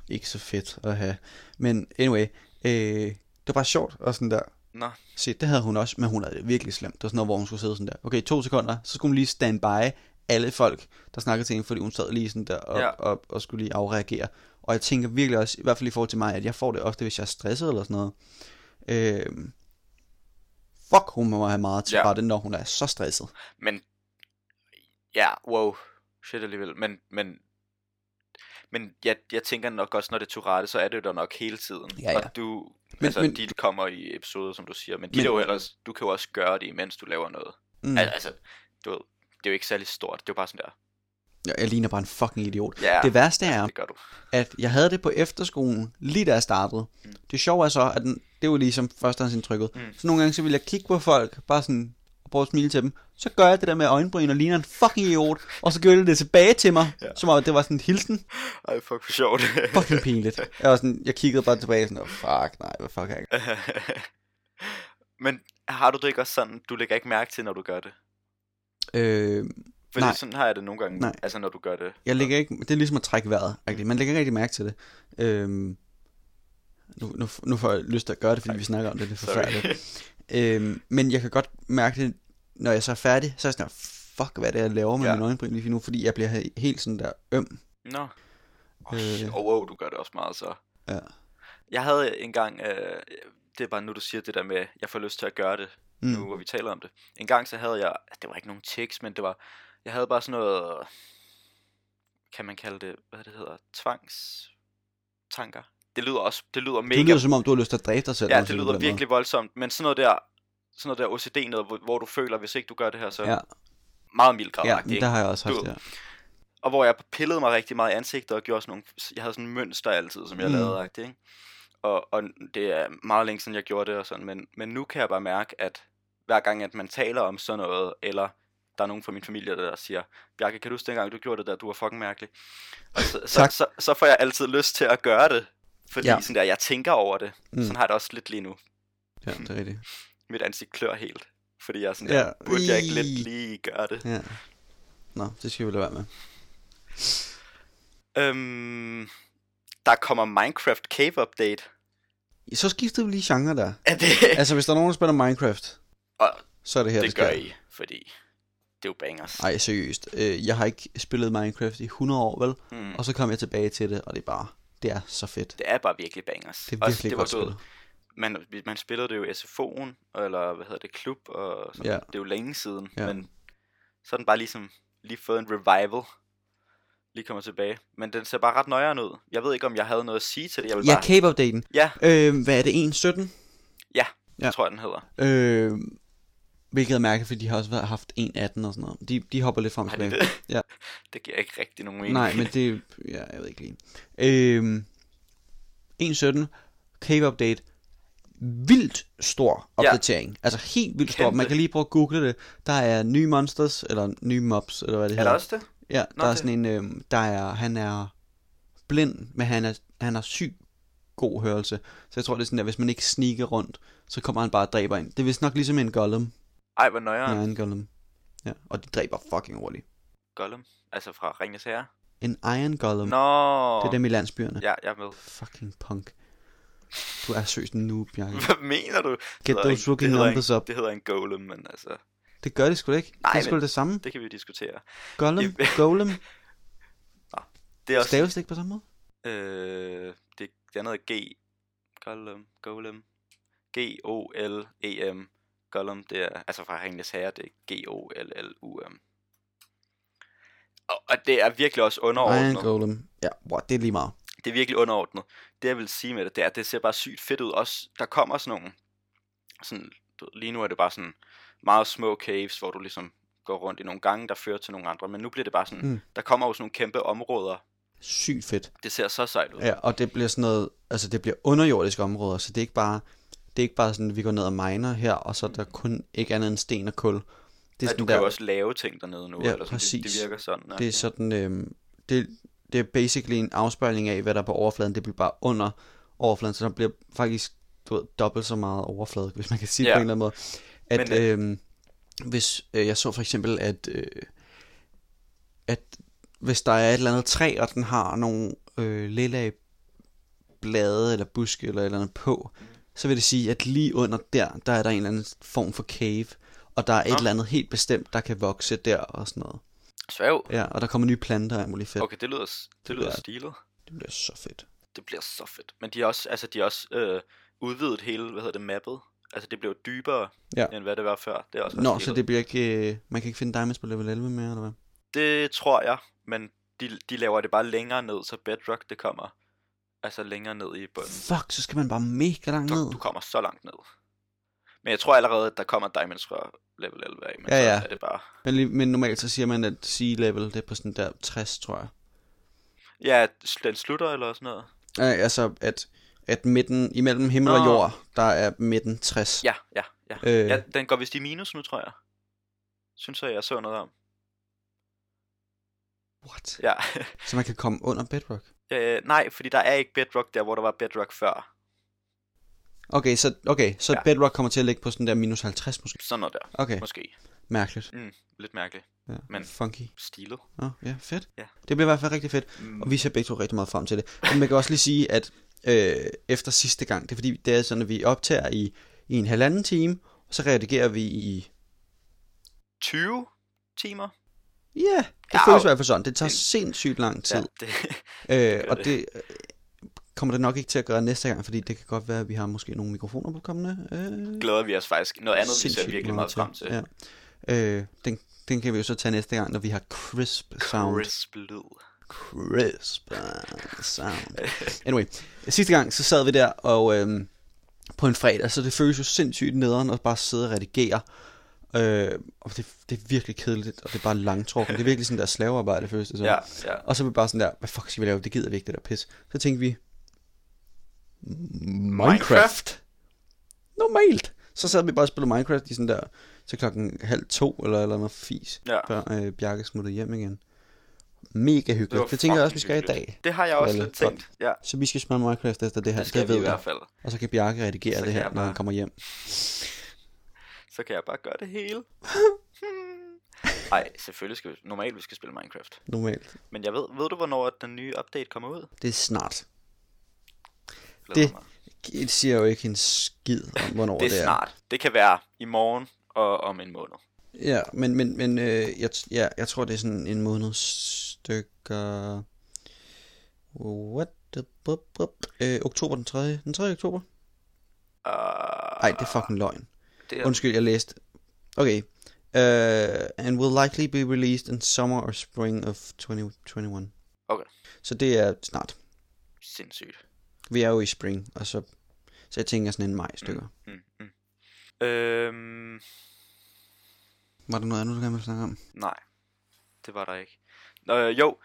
ikke så fedt at have. Men anyway, øh, det var bare sjovt og sådan der. Nå, Se, det havde hun også, men hun havde det virkelig slemt. Det var sådan noget, hvor hun skulle sidde sådan der. Okay, to sekunder, så skulle hun lige stand by alle folk, der snakkede til hende, fordi hun sad lige sådan der og, ja. Ja. og, og skulle lige afreagere. Og jeg tænker virkelig også, i hvert fald i forhold til mig, at jeg får det ofte, hvis jeg er stresset eller sådan noget. Øh, fuck, hun må have meget til Ja. rette, når hun er så stresset. men... Ja, wow. Shit alligevel. Men, men, men jeg, jeg tænker nok også, når det er Tourette, så er det jo der nok hele tiden. Ja, ja. Og du... Men- altså, men- de kommer i episoder, som du siger, men Men- jo ellers, du kan jo også gøre det, imens du laver noget. Mm. Altså, du ved, det er jo ikke særlig stort, det er jo bare sådan der. Jeg, ligner bare en fucking idiot. Ja, Det værste er, det at jeg havde det på efterskolen, lige da jeg startede. Mm. Det sjove er så, at den, det var ligesom førstehåndsindtrykket. Mm. Så nogle gange, så ville jeg kigge på folk, bare sådan, og prøve at smile til dem. Så gør jeg det der med øjenbryn og ligner en fucking idiot. Og så gør det tilbage til mig. Ja. som om det var sådan en hilsen. Ej, fuck, for sjovt. Fucking pinligt. Jeg, var sådan, jeg kiggede bare tilbage sådan, oh, fuck, nej, hvad fuck er jeg? men har du det ikke også sådan, du lægger ikke mærke til, når du gør det? Øh, Fordi Nej. sådan har jeg det nogle gange, Nej. altså når du gør det. jeg lægger ikke, det er ligesom at trække vejret. Rigtig. Man lægger ikke rigtig mærke til det. Øh, nu, nu, nu får jeg lyst til at gøre det, fordi vi snakker om det, det er forfærdeligt. Øhm, men jeg kan godt mærke det, når jeg så er færdig, så er jeg sådan, fuck, hvad er det, jeg laver med ja. Mine øjenbryn lige nu, fordi jeg bliver he- helt sådan der øm. Nå. Oh, Øh. oh, wow, du gør det også meget så. Ja. Jeg havde engang, øh, det er bare nu du siger det der med, jeg får lyst til at gøre det, Mm. nu hvor vi taler om det. En gang så havde jeg, det var ikke nogen tics, men det var, jeg havde bare sådan noget, kan man kalde det, hvad det hedder, tvangstanker. Det lyder også, det lyder mega Det lyder som om, du har lyst til at dræbe dig selv. Ja, det lyder virkelig voldsomt, men sådan noget der, sådan noget der OCD noget, hvor, hvor du føler, hvis ikke du gør det her, så Ja, meget mild grad ja men der har jeg også haft, Du- ja. Og hvor jeg pillede mig rigtig meget i ansigtet og gjorde sådan nogle, jeg havde sådan en mønster altid, som jeg Mm. lavede, ikke? Og, og det er meget længe siden, jeg gjorde det og sådan, men, men nu kan jeg bare mærke, at hver gang, at man taler om sådan noget, eller der er nogen fra min familie, der siger, Bjarke, kan du huske dengang, du gjorde det der, du var fucking mærkelig. Og så, så, så, så, får jeg altid lyst til at gøre det, fordi Ja. sådan der, jeg tænker over det. Mm. Sådan har jeg det også lidt lige nu. Ja, det er rigtigt. Mit ansigt klør helt. Fordi jeg er sådan Ja. der, burde jeg ikke lidt lige gøre det? Ja. Nå, det skal vi lade være med. Øhm, der kommer Minecraft Cave Update. Så skiftede vi lige genre der. Er det? Altså, hvis der er nogen, der spiller Minecraft, Og så er det her, det det gør. I, fordi det er jo bangers. Ej, seriøst. Øh, jeg har ikke spillet Minecraft i 100 år, vel? Mm. Og så kom jeg tilbage til det, og det er bare, det er så fedt. Det er bare virkelig bangers. Det er virkelig det godt du ved, spillet. man, man spillede det jo i SFO'en, eller hvad hedder det, klub, og sådan. Ja. det er jo længe siden, Ja. men så er den bare ligesom lige fået en revival, lige kommer tilbage. Men den ser bare ret nøjeren ud. Jeg ved ikke, om jeg havde noget at sige til det. Jeg vil Ja, bare... Cave-updaten. Ja, Øh, hvad er det, 1.17? ja, Ja. ja. tror jeg, den hedder. Øh, hvilket er mærkeligt, fordi de har også været, haft 1.18 og sådan noget. De, de hopper lidt frem og tilbage. det? Ja. Det giver ikke rigtig nogen mening. Nej, men det, ja, jeg ved ikke lige. Øh, 1.17, Cave Update, vildt stor Ja. opdatering. Altså helt vildt stor. Kæmpe. Man kan lige prøve at google det. Der er nye monsters, eller nye mobs, eller hvad det Er hedder. der også det? Ja, Nå, der er det- sådan en, øh, der er, han er blind, men han er, han har syg god hørelse. Så jeg tror, det er sådan, at hvis man ikke sniger rundt, så kommer han bare og dræber en. Det er vist nok ligesom en golem. Ej, hvor nøjeren. Ja, en golem. Ja, og de dræber fucking hurtigt. Gollum. Altså fra Ringens Herre. En iron golem. Nå. Det er dem i landsbyerne. Ja, jeg er med. Fucking punk. Du er seriøst en noob, Bjarke. Hvad mener du? Get those rookie numbers en, up. Det hedder en golem, men altså, Det gør det sgu da ikke. Nej, det er sgu det samme. det kan vi diskutere. Golem, golem. Det er også, Staves det ikke på samme måde? øh, det, det andet er G, golem, golem, G-O-L-E-M, golem, det er, altså fra Ringens Herre, det er G-O-L-L-U-M. Og, og det er virkelig også Iron underordnet. Golem. Ja, wow, det er lige meget. Det er virkelig underordnet. Det jeg vil sige med det, det er, at det ser bare sygt fedt ud. Også, der kommer sådan nogle, sådan, du lige nu er det bare sådan meget små caves, hvor du ligesom går rundt i nogle gange, der fører til nogle andre. Men nu bliver det bare sådan, mm. der kommer jo sådan nogle kæmpe områder. Sygt fedt. Det ser så sejt ud. Ja, og det bliver sådan noget, altså det bliver underjordiske områder, så det er ikke bare, det er ikke bare sådan, at vi går ned og miner her, og så er der kun ikke andet end sten og kul. Det er Det sådan du kan der, også lave ting dernede nu. Ja, eller sådan. Det, det præcis. virker sådan. Ja. det er sådan, øhm, det, det er basically en afspejling af, hvad der er på overfladen, det bliver bare under overfladen, så der bliver faktisk, du ved, dobbelt så meget overflade, hvis man kan sige det Ja. på en eller anden måde. At, Men, øhm, hvis, øh, jeg så for eksempel, at, øh, at hvis der er et eller andet træ, og den har nogle øh, lilla blade eller buske eller eller andet på, så vil det sige, at lige under der, der er der en eller anden form for cave, og der er et Nå. eller andet helt bestemt, der kan vokse der og sådan noget. Svæv. Ja, og der kommer nye planter og muligt fedt. Okay, det lyder, det lyder Ja. stilet. Det bliver så fedt. Det bliver så fedt. Men de har også, altså, de har også øh, udvidet hele, hvad hedder det, mappet. Altså, det blev dybere, Ja. end hvad det var før. Det er også Nå, så stilet. det bliver ikke... Øh, man kan ikke finde diamonds på level 11 mere, eller hvad? Det tror jeg, men de, de laver det bare længere ned, så Bedrock det kommer altså længere ned i bunden. Fuck, så skal man bare mega langt ned. Du, du kommer så langt ned. Men jeg tror allerede, at der kommer diamonds fra level 11 af, men Ja, ja. er det bare... Men, men normalt så siger man, at sea level, det er på sådan der 60, tror jeg. Ja, den slutter eller sådan noget. Ja, altså, at, at midten, imellem himmel Nå. og jord, der er midten 60. Ja, ja, ja. Øh, ja den går vist i minus nu, tror jeg. Synes jeg, jeg så noget om. What? Ja. Så man kan komme under bedrock? Øh, nej, fordi der er ikke Bedrock der, hvor der var Bedrock før. Okay, så, okay, så Ja. bedrock kommer til at ligge på sådan der minus 50 måske. Sådan noget der, Okay, måske. mærkeligt. Mm, lidt mærkeligt. Ja, Men- funky. Stilet. Nå, ja, fedt. Ja. Det bliver i hvert fald rigtig fedt. Mm. Og vi ser begge to rigtig meget frem til det. Men man kan også lige sige, at øh, efter sidste gang, det er fordi, det er sådan, at vi optager i, i en halvanden time, og så redigerer vi i... 20 timer? Ja, det Ja, føles i hvert fald sådan. Det tager det- sindssygt lang tid. Ja, det, Ja, øh, og det. det øh, kommer det nok ikke til at gøre næste gang, fordi det kan godt være, at vi har måske nogle mikrofoner på kommende. Øh, glæder vi os faktisk. Noget andet, vi ser virkelig meget frem til. Ja. Øh, den, den kan vi jo så tage næste gang, når vi har crisp sound. Crisp lyd. Crisp uh, sound. Anyway, sidste gang, så sad vi der og øhm, på en fredag, så det føles jo sindssygt nederen at bare sidde og redigere. Øh, og det, det er virkelig kedeligt, og det er bare langtrukken. Det er virkelig sådan der slavearbejde, føles det så. Ja, ja. Og så er vi bare sådan der, hvad fuck skal vi lave? Det gider vi ikke, det der pis. Så tænkte vi, Minecraft. Normalt. Så sad vi bare og spillede Minecraft i sådan der, til klokken halv to, eller, eller noget fis, Ja. før øh, Bjarke smuttede hjem igen. Mega hyggeligt. var Det, det tænker jeg også, vi skal i dag. Det har jeg også lidt tænkt. Ja, Så vi skal spille Minecraft efter det her, det skal det vi ved i hvert fald. Og så kan Bjarke redigere Så det her, når han kommer hjem. Så kan jeg bare gøre det hele. Nej, selvfølgelig skal vi, normalt vi skal spille Minecraft. Normalt. Men jeg ved, ved du, hvornår den nye update kommer ud? Det er snart. Glæder Det- mig. Det siger jo ikke en skid om, hvornår det det er er. snart. Det kan være i morgen og om en måned. Ja, men, men, men øh, jeg, ja, jeg tror, det er sådan en måneds stykker... What the... Bup, bup. Øh, oktober den 3. Den 3. oktober? Uh, Nej, det er fucking løgn. Det er, Undskyld, jeg læste. Okay. Uh, and will likely be released in summer or spring of 2021. Okay. Så det er snart. sindssygt. Vi er jo i spring, og så... Så jeg tænker sådan en maj stykker. Mm, mm. Øhm, Var der noget andet, du gerne ville snakke om? nej, det var der ikke. Nå, øh, jo,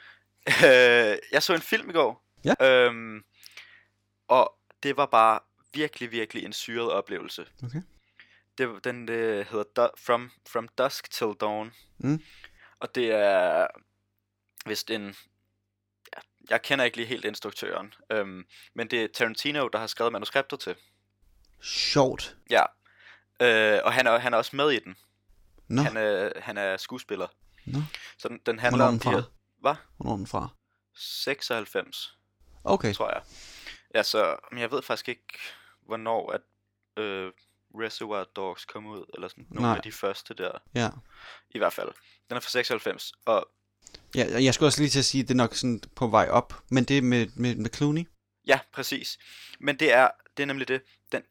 øh, jeg så en film i går. Ja. Øhm, og det var bare virkelig, virkelig en syret oplevelse. Okay. Det, den øh, hedder Du- From, From Dusk Till Dawn. Mm. Og det er vist en... Ja, jeg kender ikke lige helt instruktøren. Øhm, men det er Tarantino, der har skrevet manuskriptet til. Sjovt. Ja. Øh, og han er, han er også med i den. Nå, Han er, han er skuespiller. Nå. Så den, den handler Hvornår om den de fra? Hvad? hvornår er den fra? 96, Okay. tror jeg. Ja, så... Men jeg ved faktisk ikke, hvornår at øh, Reservoir Dogs kom ud, eller sådan nogle Nej. af de første der. Ja. I hvert fald. Den er fra 96, og ja. Jeg skulle også lige til at sige, at det er nok sådan på vej op. Men det er med, med, med Clooney? ja, præcis. Men det er, det er nemlig det. Den,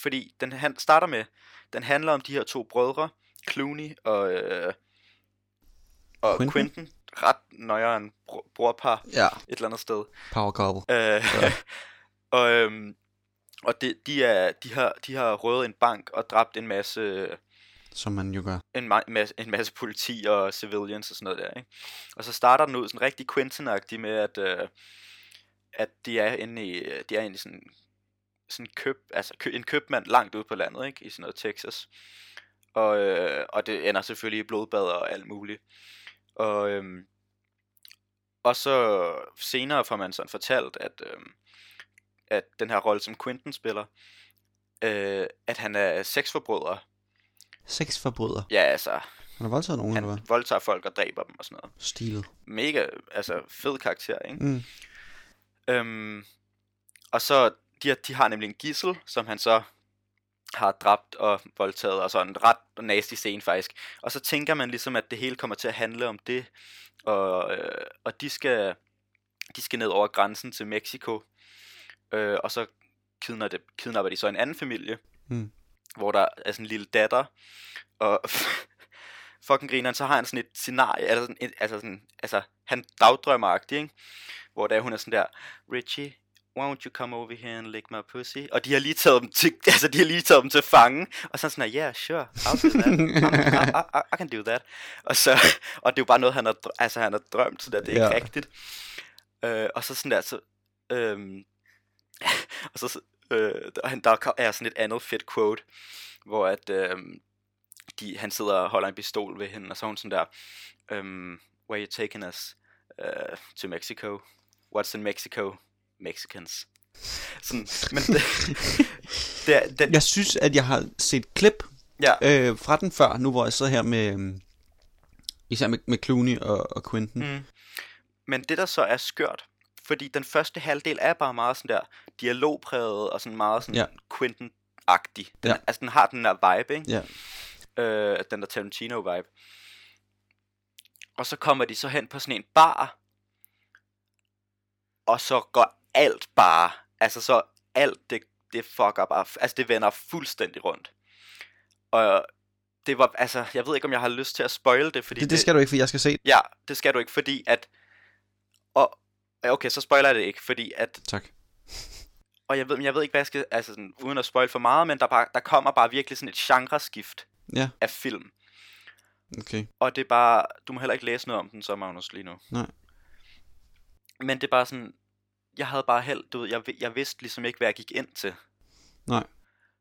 fordi den han, starter med, den handler om de her to brødre, Clooney og, øh, og Quentin? Quentin. ret nøjeren bro- brorpar Ja, et eller andet sted. power couple. Øh, Ja. og øhm, og det, de, er, de, har, de har røvet en bank og dræbt en masse, Som man jo gør. en, ma- masse, en masse politi og civilians og sådan noget der. Ikke? Og så starter den ud sådan rigtig quentin med, at, øh, at de er inde i, de er inde i sådan, sådan køb, altså kø, en købmand langt ude på landet, ikke? i sådan noget Texas. Og, øh, og det ender selvfølgelig i blodbad og alt muligt. Og, øhm, og så senere får man sådan fortalt, at, øhm, at den her rolle, som Quentin spiller, øh, at han er sexforbryder. Sexforbryder. Ja, altså, Han har voldtaget nogen, eller hvad? han voldtager folk og dræber dem og sådan noget. Stilet. Mega, altså fed karakter, ikke? Mm. Øhm, og så, de, har- de har nemlig en gissel, som han så har dræbt og voldtaget, og sådan en ret nasty scene faktisk. Og så tænker man ligesom, at det hele kommer til at handle om det, og, øh, og de skal de skal ned over grænsen til Mexico, øh, og så kidnapper, de, kidnapper de så en anden familie, Mm. hvor der er sådan en lille datter, og fucking grineren, så har han sådan et scenarie, altså, sådan et, altså, sådan, altså han dagdrømmer ikke? Hvor der hun er sådan der, Richie, why don't you come over here and lick my pussy? Og de har lige taget dem til, altså de har lige taget dem til fange, og så sådan der, yeah, sure, I'll do that, I, I, I, I can do that. Og så, og det er jo bare noget, han har, altså han har drømt, så der, det er ikke Ja. rigtigt. Øh, og så sådan der, så, øhm, og så, øh, der, er sådan et andet fedt quote, hvor at, øhm, de, han sidder og holder en pistol ved hende, og så er hun sådan der, øhm, where you taking us uh, to Mexico? What's in Mexico? Mexicans. Sådan, men det, det, er- den, Jeg synes, at jeg har set klip ja, øh, fra den før, nu hvor jeg sidder her med, især med, med Clooney og, og Quentin. Mm. Men det der så er skørt, fordi den første halvdel er bare meget sådan der dialogpræget og sådan meget sådan Ja. Quentin-agtig. Den, Ja. Altså den har den der vibe, ikke? Ja. Øh, den der Tarantino-vibe. Og så kommer de så hen på sådan en bar, og så går alt bare, altså så alt det, det fucker bare, altså det vender fuldstændig rundt. Og det var, altså, jeg ved ikke, om jeg har lyst til at spoil det, fordi Det, det skal du ikke, for jeg skal se. Ja, det skal du ikke, fordi at... Og, okay, så spoiler jeg det ikke, fordi at... Tak. Og jeg ved, men jeg ved ikke, hvad jeg skal... Altså, sådan, uden at spoil for meget, men der, bare, der kommer bare virkelig sådan et genreskift Ja, af film. okay. Og det er bare... Du må heller ikke læse noget om den så, Magnus, lige nu. Nej. Men det er bare sådan... Jeg havde bare held, du ved, jeg, jeg vidste ligesom ikke, hvad jeg gik ind til. Nej.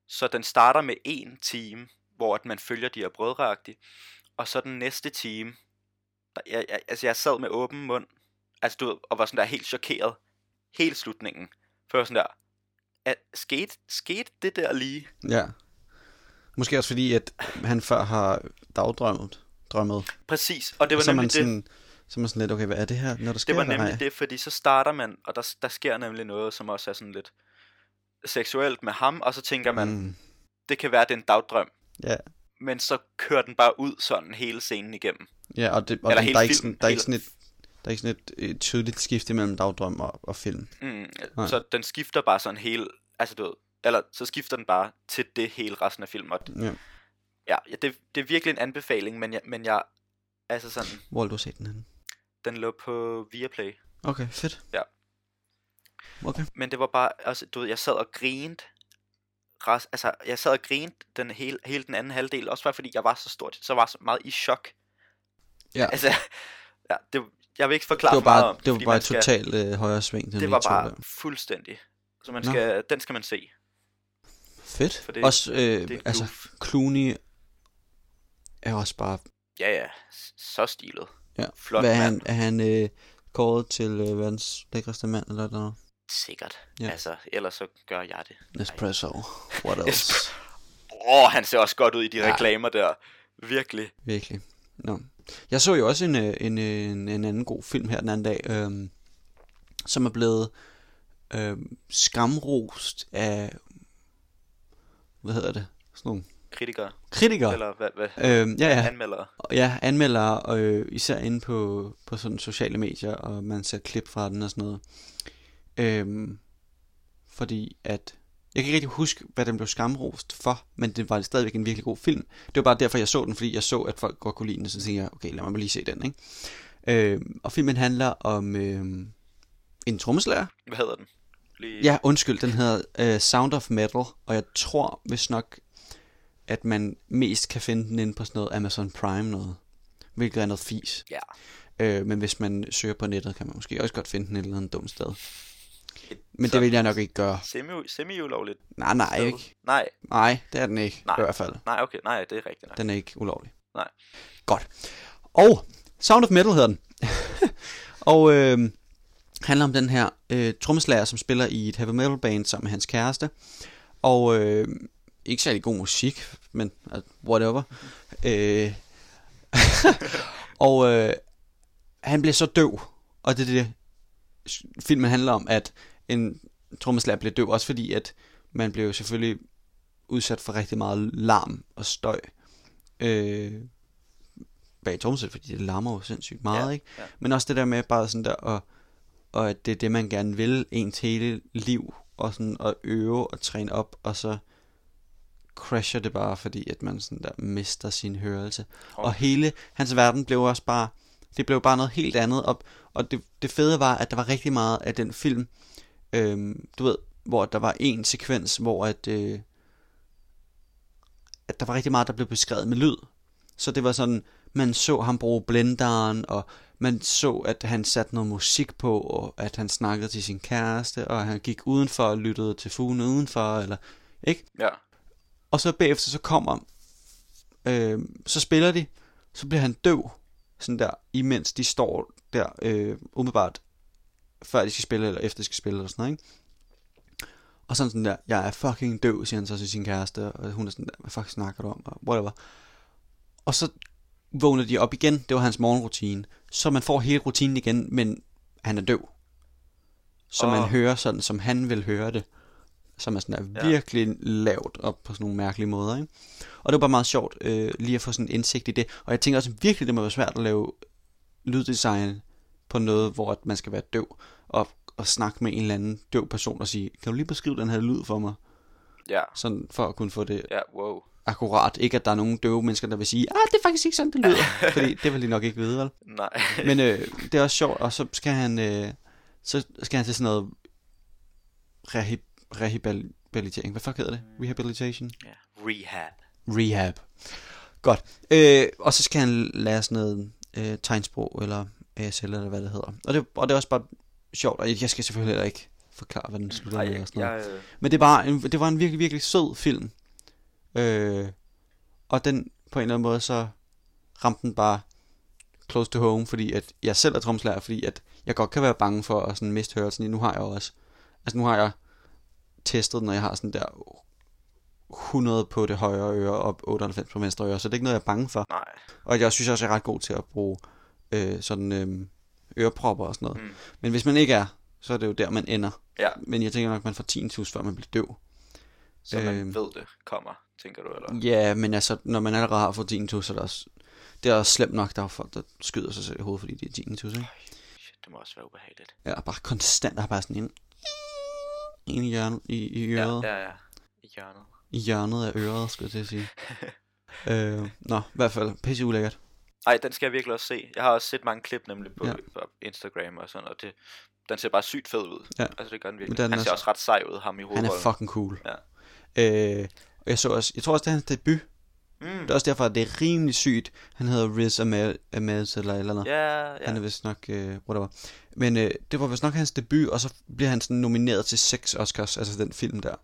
Så den starter med en time, hvor at man følger de her brødreagtigt. Og så den næste time, der, jeg, jeg, altså jeg sad med åben mund, altså du ved, og var sådan der helt chokeret. Helt slutningen. Var sådan der, at, skete, skete det der lige? Ja. Måske også fordi, at han før har dagdrømmet. Drømmet. Præcis, og det var så er man nemlig det. sådan, så man sådan lidt, okay, hvad er det her, når der sker Det var nemlig det, fordi så starter man, og der, der sker nemlig noget, som også er sådan lidt seksuelt med ham, og så tænker man, mm. Det kan være, det er en dagdrøm. ja, Men så kører den bare ud sådan hele scenen igennem. ja, og, det, og Eller der, hele der, er ikke sådan, der er ikke sådan et, der er ikke sådan et, et tydeligt skift imellem dagdrøm og, og film. Mm, Nej. så den skifter bare sådan hele, altså du ved, eller så skifter den bare til det hele resten af filmen. Ja. ja, det, det er virkelig en anbefaling, men jeg, men jeg altså sådan, Hvor har du set den henne? den lå på Viaplay. Okay, fedt. Ja. Okay. Men det var bare, altså du ved, jeg sad og grinte, res, altså jeg sad og grinte den hele, hele den anden halvdel, også bare fordi jeg var så stort, så var så meget i chok. Ja. Altså, ja, det, jeg vil ikke forklare Det var bare, om, det var bare man et skal- totalt øh, højre sving. Den Det var bare der. fuldstændig. Så man Nå. skal, den skal man se. Fedt. for det- også, øh, det altså. Clooney er også bare... Ja, ja, så stilet. Ja. Flot Hvad er han, er han øh, kåret til øh, verdens lækreste mand, eller noget? Sikkert. Ja. Altså, ellers så gør jeg det. Espresso. What else? Åh, oh, han ser også godt ud i de Ja. reklamer der. Virkelig. Virkelig. Nå. Jeg så jo også en, øh, en, øh, en, en anden god film her den anden dag, øhm, som er blevet øhm, skamrost af, hvad hedder det, sådan nogle Kritikere. kritikere. Eller hvad, hvad? Øhm, ja, ja. Anmeldere. Ja, anmeldere, øh, især inde på, på sådan sociale medier, og man ser klip fra den og sådan noget. Øhm, fordi at, jeg kan ikke rigtig huske, hvad den blev skamrost for, men det var stadigvæk en virkelig god film. Det var bare derfor, jeg så den, fordi jeg så, at folk godt kunne lide den, så tænkte jeg, okay, lad mig lige se den, ikke? Øh, og filmen handler om øh, en trommeslager. Hvad hedder den? Lige... Ja, undskyld, den hedder øh, Sound of Metal, og jeg tror hvis nok, at man mest kan finde den inde på sådan noget Amazon Prime noget, hvilket er noget fis. Ja. Øh, men hvis man søger på nettet, kan man måske også godt finde den et eller andet dumt sted. Men det vil jeg nok ikke gøre. Semi, semi-ulovligt. Nej, nej, sted. ikke. Nej, Nej, det er den ikke, Nej. i hvert fald. nej, okay, nej, det er rigtigt nok. Den er ikke ulovlig. Nej. Godt. Og Sound of Metal hedder den. og øh, handler om den her øh, trommeslager, som spiller i et heavy metal band sammen med hans kæreste. Og øh, ikke særlig god musik, men uh, whatever. Øh, og øh, han bliver så døv, og det er det, filmen handler om, at en trommeslager bliver døv, også fordi at man jo selvfølgelig udsat for rigtig meget larm og støj øh, bag trommesæt, fordi det larmer jo sindssygt meget, Ja, ikke? ja. Men også det der med bare sådan der, og, og at det er det, man gerne vil ens hele liv, og sådan at øve og træne op, og så crasher det bare, fordi at man sådan der mister sin hørelse. Hold. Og hele hans verden blev også bare, det blev bare noget helt andet, og, og det, det fede var, at der var rigtig meget af den film, øhm, du ved, hvor der var en sekvens, hvor at, øh, at der var rigtig meget, der blev beskrevet med lyd. Så det var sådan, man så ham bruge blenderen, og man så, at han satte noget musik på, og at han snakkede til sin kæreste, og han gik udenfor og lyttede til fuglene udenfor, eller ikke? Ja. Og så bagefter så kommer, øh, så spiller de, så bliver han døv, sådan der, imens de står der, øh, umiddelbart, før de skal spille, eller efter de skal spille, eller sådan noget, ikke? Og sådan sådan der, jeg er fucking døv, siger han så til sin kæreste, og hun er sådan der, hvad fuck snakker du om, og whatever. Og så vågner de op igen, det var hans morgenrutine, så man får hele rutinen igen, men han er døv. Så man Åh. hører sådan, som han vil høre det, som er sådan der Ja. virkelig lavt op på sådan nogle mærkelige måder, ikke? Og det var bare meget sjovt øh, lige at få sådan en indsigt i det. Og jeg tænker også virkelig, det må være svært at lave lyddesign på noget, hvor at man skal være døv og, og snakke med en eller anden døv person og sige, kan du lige beskrive den her lyd for mig? Ja. Sådan for at kunne få det Ja, wow. akkurat. Ikke at der er nogen døve mennesker, der vil sige, ah, det er faktisk ikke sådan, det lyder. Fordi det vil de nok ikke vide, vel? Nej. Men øh, det er også sjovt, og så skal han, øh, så skal han til sådan noget rehab, rehabilitering. Hvad fuck hedder det? Rehabilitation? ja. Rehab. Rehab. Godt. Øh, og så skal han lære sådan noget øh, tegnsprog, eller ASL, eller hvad det hedder. Og det, og det er også bare sjovt, og jeg skal selvfølgelig heller ikke forklare, hvad den slutter med. Og sådan noget. jeg, øh, Men det var, en, det var en virkelig, virkelig sød film. Øh, og den, på en eller anden måde, så ramte den bare close to home, fordi at jeg selv er tromslærer, fordi at jeg godt kan være bange for at sådan miste hørelsen. Nu har jeg også, altså nu har jeg testet, når jeg har sådan der 100 på det højre øre og 98 på venstre øre, så det er ikke noget, jeg er bange for. nej. Og jeg synes også, jeg er ret god til at bruge øh, sådan øh, ørepropper og sådan noget. Mm. Men hvis man ikke er, så er det jo der, man ender. Ja, Men jeg tænker nok, man får 10 før man bliver døv. så man Øhm. ved det kommer, tænker du, eller? Ja, men altså, når man allerede har fået tinnitus, så er det også, det er også slemt nok, der er folk, der skyder sig selv i hovedet, fordi de er tinnitus, ikke? Shit, det må også være ubehageligt. Ja, bare konstant har bare sådan en, en i, hjørnet, i, i øret. Ja, ja, ja. I hjørnet. i hjørnet af øret, skulle jeg til at sige. øh, nå, i hvert fald, pisse ulækkert. Ej, den skal jeg virkelig også se. Jeg har også set mange klip nemlig på, Ja. på Instagram og sådan, og det, den ser bare sygt fed ud. Ja. Altså, det gør den virkelig. Den Han er ser så- også ret sej ud, ham i Han hovedrollen. er fucking cool. Ja. Øh, og jeg så også, jeg tror også, det er hans debut. Mm. Det er også derfor, at det er rimelig sygt. Han hedder Riz Ahmed, Ahmed eller eller andet. Ja, ja. Han er vist nok, øh, whatever. Men øh, det var vist nok hans debut, og så bliver han sådan nomineret til seks Oscars, altså den film der.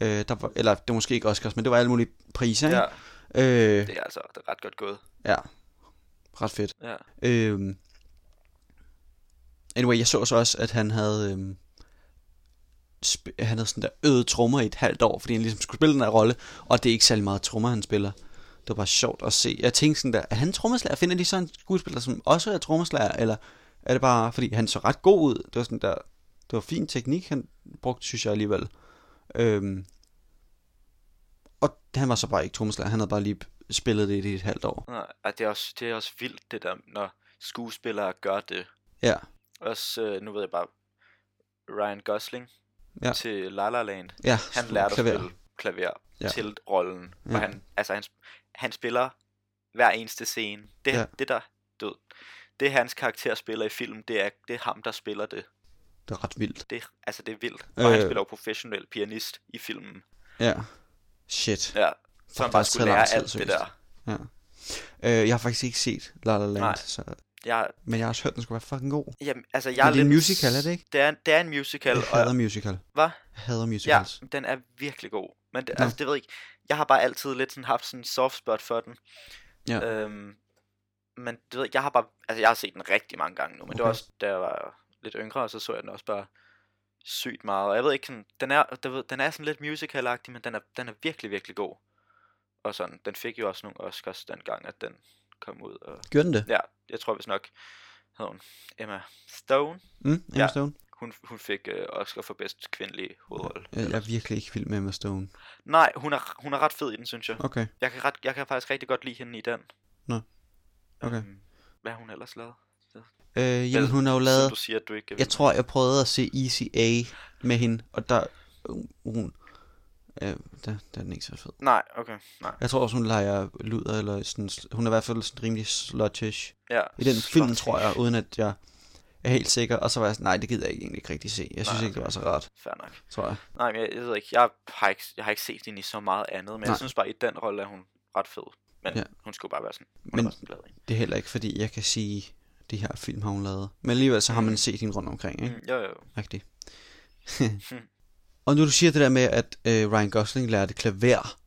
Øh, der var, eller det var måske ikke Oscars, men det var alle mulige priser, ikke? ja. Øh, Det er altså det er ret godt gået. ja. Ret fedt. Ja. Øh, anyway, jeg så så også, at han havde... Øh, sp- han havde sådan der øget trommer i et halvt år, fordi han ligesom skulle spille den her rolle, og det er ikke særlig meget trommer, han spiller. Det var bare sjovt at se. Jeg tænkte sådan der, er han trommeslager? Finder de så en skuespiller, som også er trommeslager, eller er det bare, fordi han så ret god ud? Det var sådan der, det var fin teknik, han brugte, synes jeg alligevel. Øhm, og han var så bare ikke trommeslager, han havde bare lige spillet det i et halvt år. Nej, ej, det, er også, det er også vildt, det der, når skuespillere gør det. Ja, Også, øh, nu ved jeg bare, Ryan Gosling Ja. til La La Land. ja. Han lærte klaver. at spille klaver Ja. til rollen. Ja. Og han, altså han, han spiller hver eneste scene. Det, Ja. det der, du det hans karakter spiller i film, det er, det er ham, der spiller det. Det er ret vildt. det altså, det er vildt. Og øh... han spiller jo professionel pianist i filmen. Ja. Shit. Ja, så han bare skulle lære tid, alt det seriøst. der. Ja. Øh, jeg har faktisk ikke set La La Land, Nej. så, Jeg, men jeg har også hørt, den skulle være fucking god. jamen, altså, jeg Men det er en lidt- musical, er det ikke? Det er, det er en musical. Jeg hader og, musical. hvad? Jeg hader Ja, musicals. den er virkelig god. Men det, altså, det ved jeg ikke. Jeg har bare altid lidt sådan haft sådan en soft spot for den. Ja. Øhm, men det ved jeg, jeg har bare, altså jeg har set den rigtig mange gange nu, men okay. det var også, da jeg var lidt yngre, og så så jeg den også bare sygt meget. Og jeg ved ikke, sådan, den er, ved, den er sådan lidt musical men den er, den er virkelig, virkelig god. Og sådan, den fik jo også nogle Oscars dengang, at den kom ud. Og, Gør den det? ja, jeg tror hvis nok, hed hun Emma Stone. Mm, Emma Ja. Stone? Hun, hun fik øh, Oscar for bedst kvindelige hovedrolle. Jeg, jeg er virkelig ikke vild med Emma Stone. Nej, hun er, hun er ret fed i den, synes jeg. Okay. Jeg kan, ret, jeg kan faktisk rigtig godt lide hende i den. Nå. Okay. Øhm, hvad har hun ellers lavet? Øh, jamen, Vel, hun har jo lavet... du siger, at du ikke Jeg tror, jeg prøvede at se Easy A med hende, og der... Hun... Øh, der, der er den ikke så fed. Nej, okay, nej. Jeg tror også, hun leger luder, eller sådan... Hun er i hvert fald sådan rimelig sluttish. Ja, I den film, slot. tror jeg, uden at jeg er helt sikker. Og så var jeg sådan, nej, det gider jeg egentlig ikke rigtig se. Jeg synes Nej, ikke, det var så rart, Fair nok. tror jeg. Nej, men jeg, jeg ved ikke, jeg har ikke, jeg har ikke set hende i så meget andet, men Nej. Jeg synes bare, i den rolle er hun ret fed. Men Ja. ja. hun skulle bare være sådan, hun Men- er sådan glad i. Det er heller ikke, fordi jeg kan sige, de her film har hun lavet. Men alligevel, så har man Mm. set hende rundt omkring, ikke? Mm, jo, jo. Rigtigt. og nu du siger det der med, at øh, Ryan Gosling lærte klaver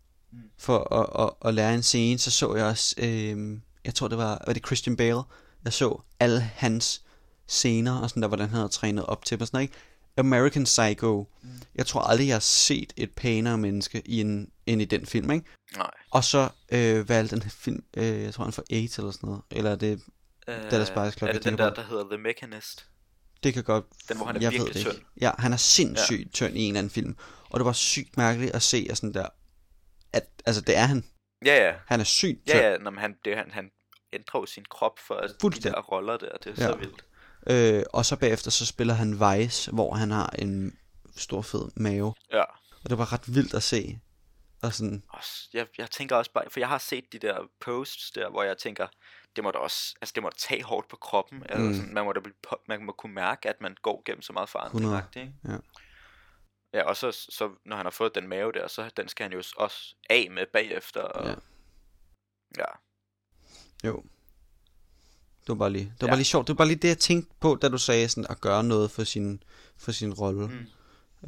for at, at, at lære en scene, så så jeg også, øh, jeg tror det var, var det Christian Bale, jeg så alle hans scener, og sådan der, hvordan han havde trænet op til, og sådan noget, ikke? American Psycho. Mm. Jeg tror aldrig, jeg har set et pænere menneske i en, end i den film, ikke? Nej. Og så øh, valgte den film, øh, jeg tror han får 8 eller sådan noget, eller er det, Øh, Dallas Buyers Club, Er det den der, på. der hedder The Mechanist? Det kan godt Den, hvor han er jeg virkelig tynd. Ja, han er sindssygt ja. tynd i en eller anden film. Og det var sygt mærkeligt at se, at sådan der, at, altså det er han. Ja, ja. Han er sygt tynd. Ja, ja, når man, han, det, han, han ændrer jo sin krop for at de der roller der. Det er Ja. så vildt. Øh, og så bagefter, så spiller han Vice, hvor han har en stor fed mave. Ja. Og det var ret vildt at se. Og sådan, jeg, jeg tænker også bare, for jeg har set de der posts der, hvor jeg tænker, det må da også, altså det må da tage hårdt på kroppen, mm. eller Mm. sådan, man må da blive, på- man må kunne mærke, at man går gennem så meget forandring, 100, ikke? ja. Ja, og så, så, når han har fået den mave der, så den skal han jo også af med bagefter, og Ja. ja, ja. jo. Det var bare lige, det var Ja. bare lige sjovt. Det var bare lige det, jeg tænkte på, da du sagde sådan, at gøre noget for sin, for sin rolle. Mm.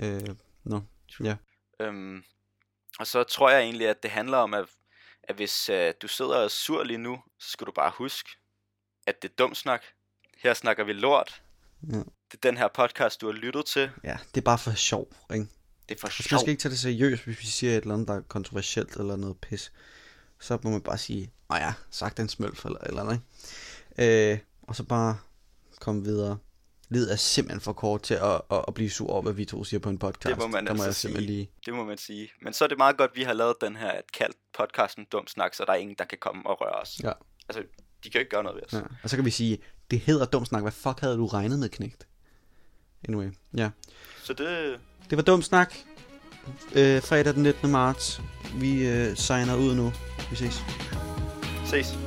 Øh, no. Ja. Øhm, og så tror jeg egentlig, at det handler om, at, at hvis øh, du sidder og er sur lige nu, så skal du bare huske, at det er dumt snak. Her snakker vi lort. Ja. Det er den her podcast, du har lyttet til. ja, det er bare for sjov, ikke? Det er for Altså, man sjov. skal ikke tage det seriøst, hvis vi siger et eller andet, der er kontroversielt eller noget pis. Så må man bare sige, åh ja, sagt en smølf eller eller andet, ikke? Øh, og så bare komme videre. Livet er simpelthen for kort til at, at, at blive sur over, hvad vi to siger på en podcast. Det må man der må altså sige. lige... Det må man sige. Men så er det meget godt, at vi har lavet den her, at kaldt podcasten Dum Snak, så der er ingen, der kan komme og røre os. Ja. Altså, de kan jo ikke gøre noget ved os. Ja. Og så kan vi sige, det hedder dum snak. Hvad fuck havde du regnet med, knægt? Anyway, ja. Så det... Det var dum snak. Øh, fredag den 19. marts. Vi øh, signer ud nu. Vi ses. Ses.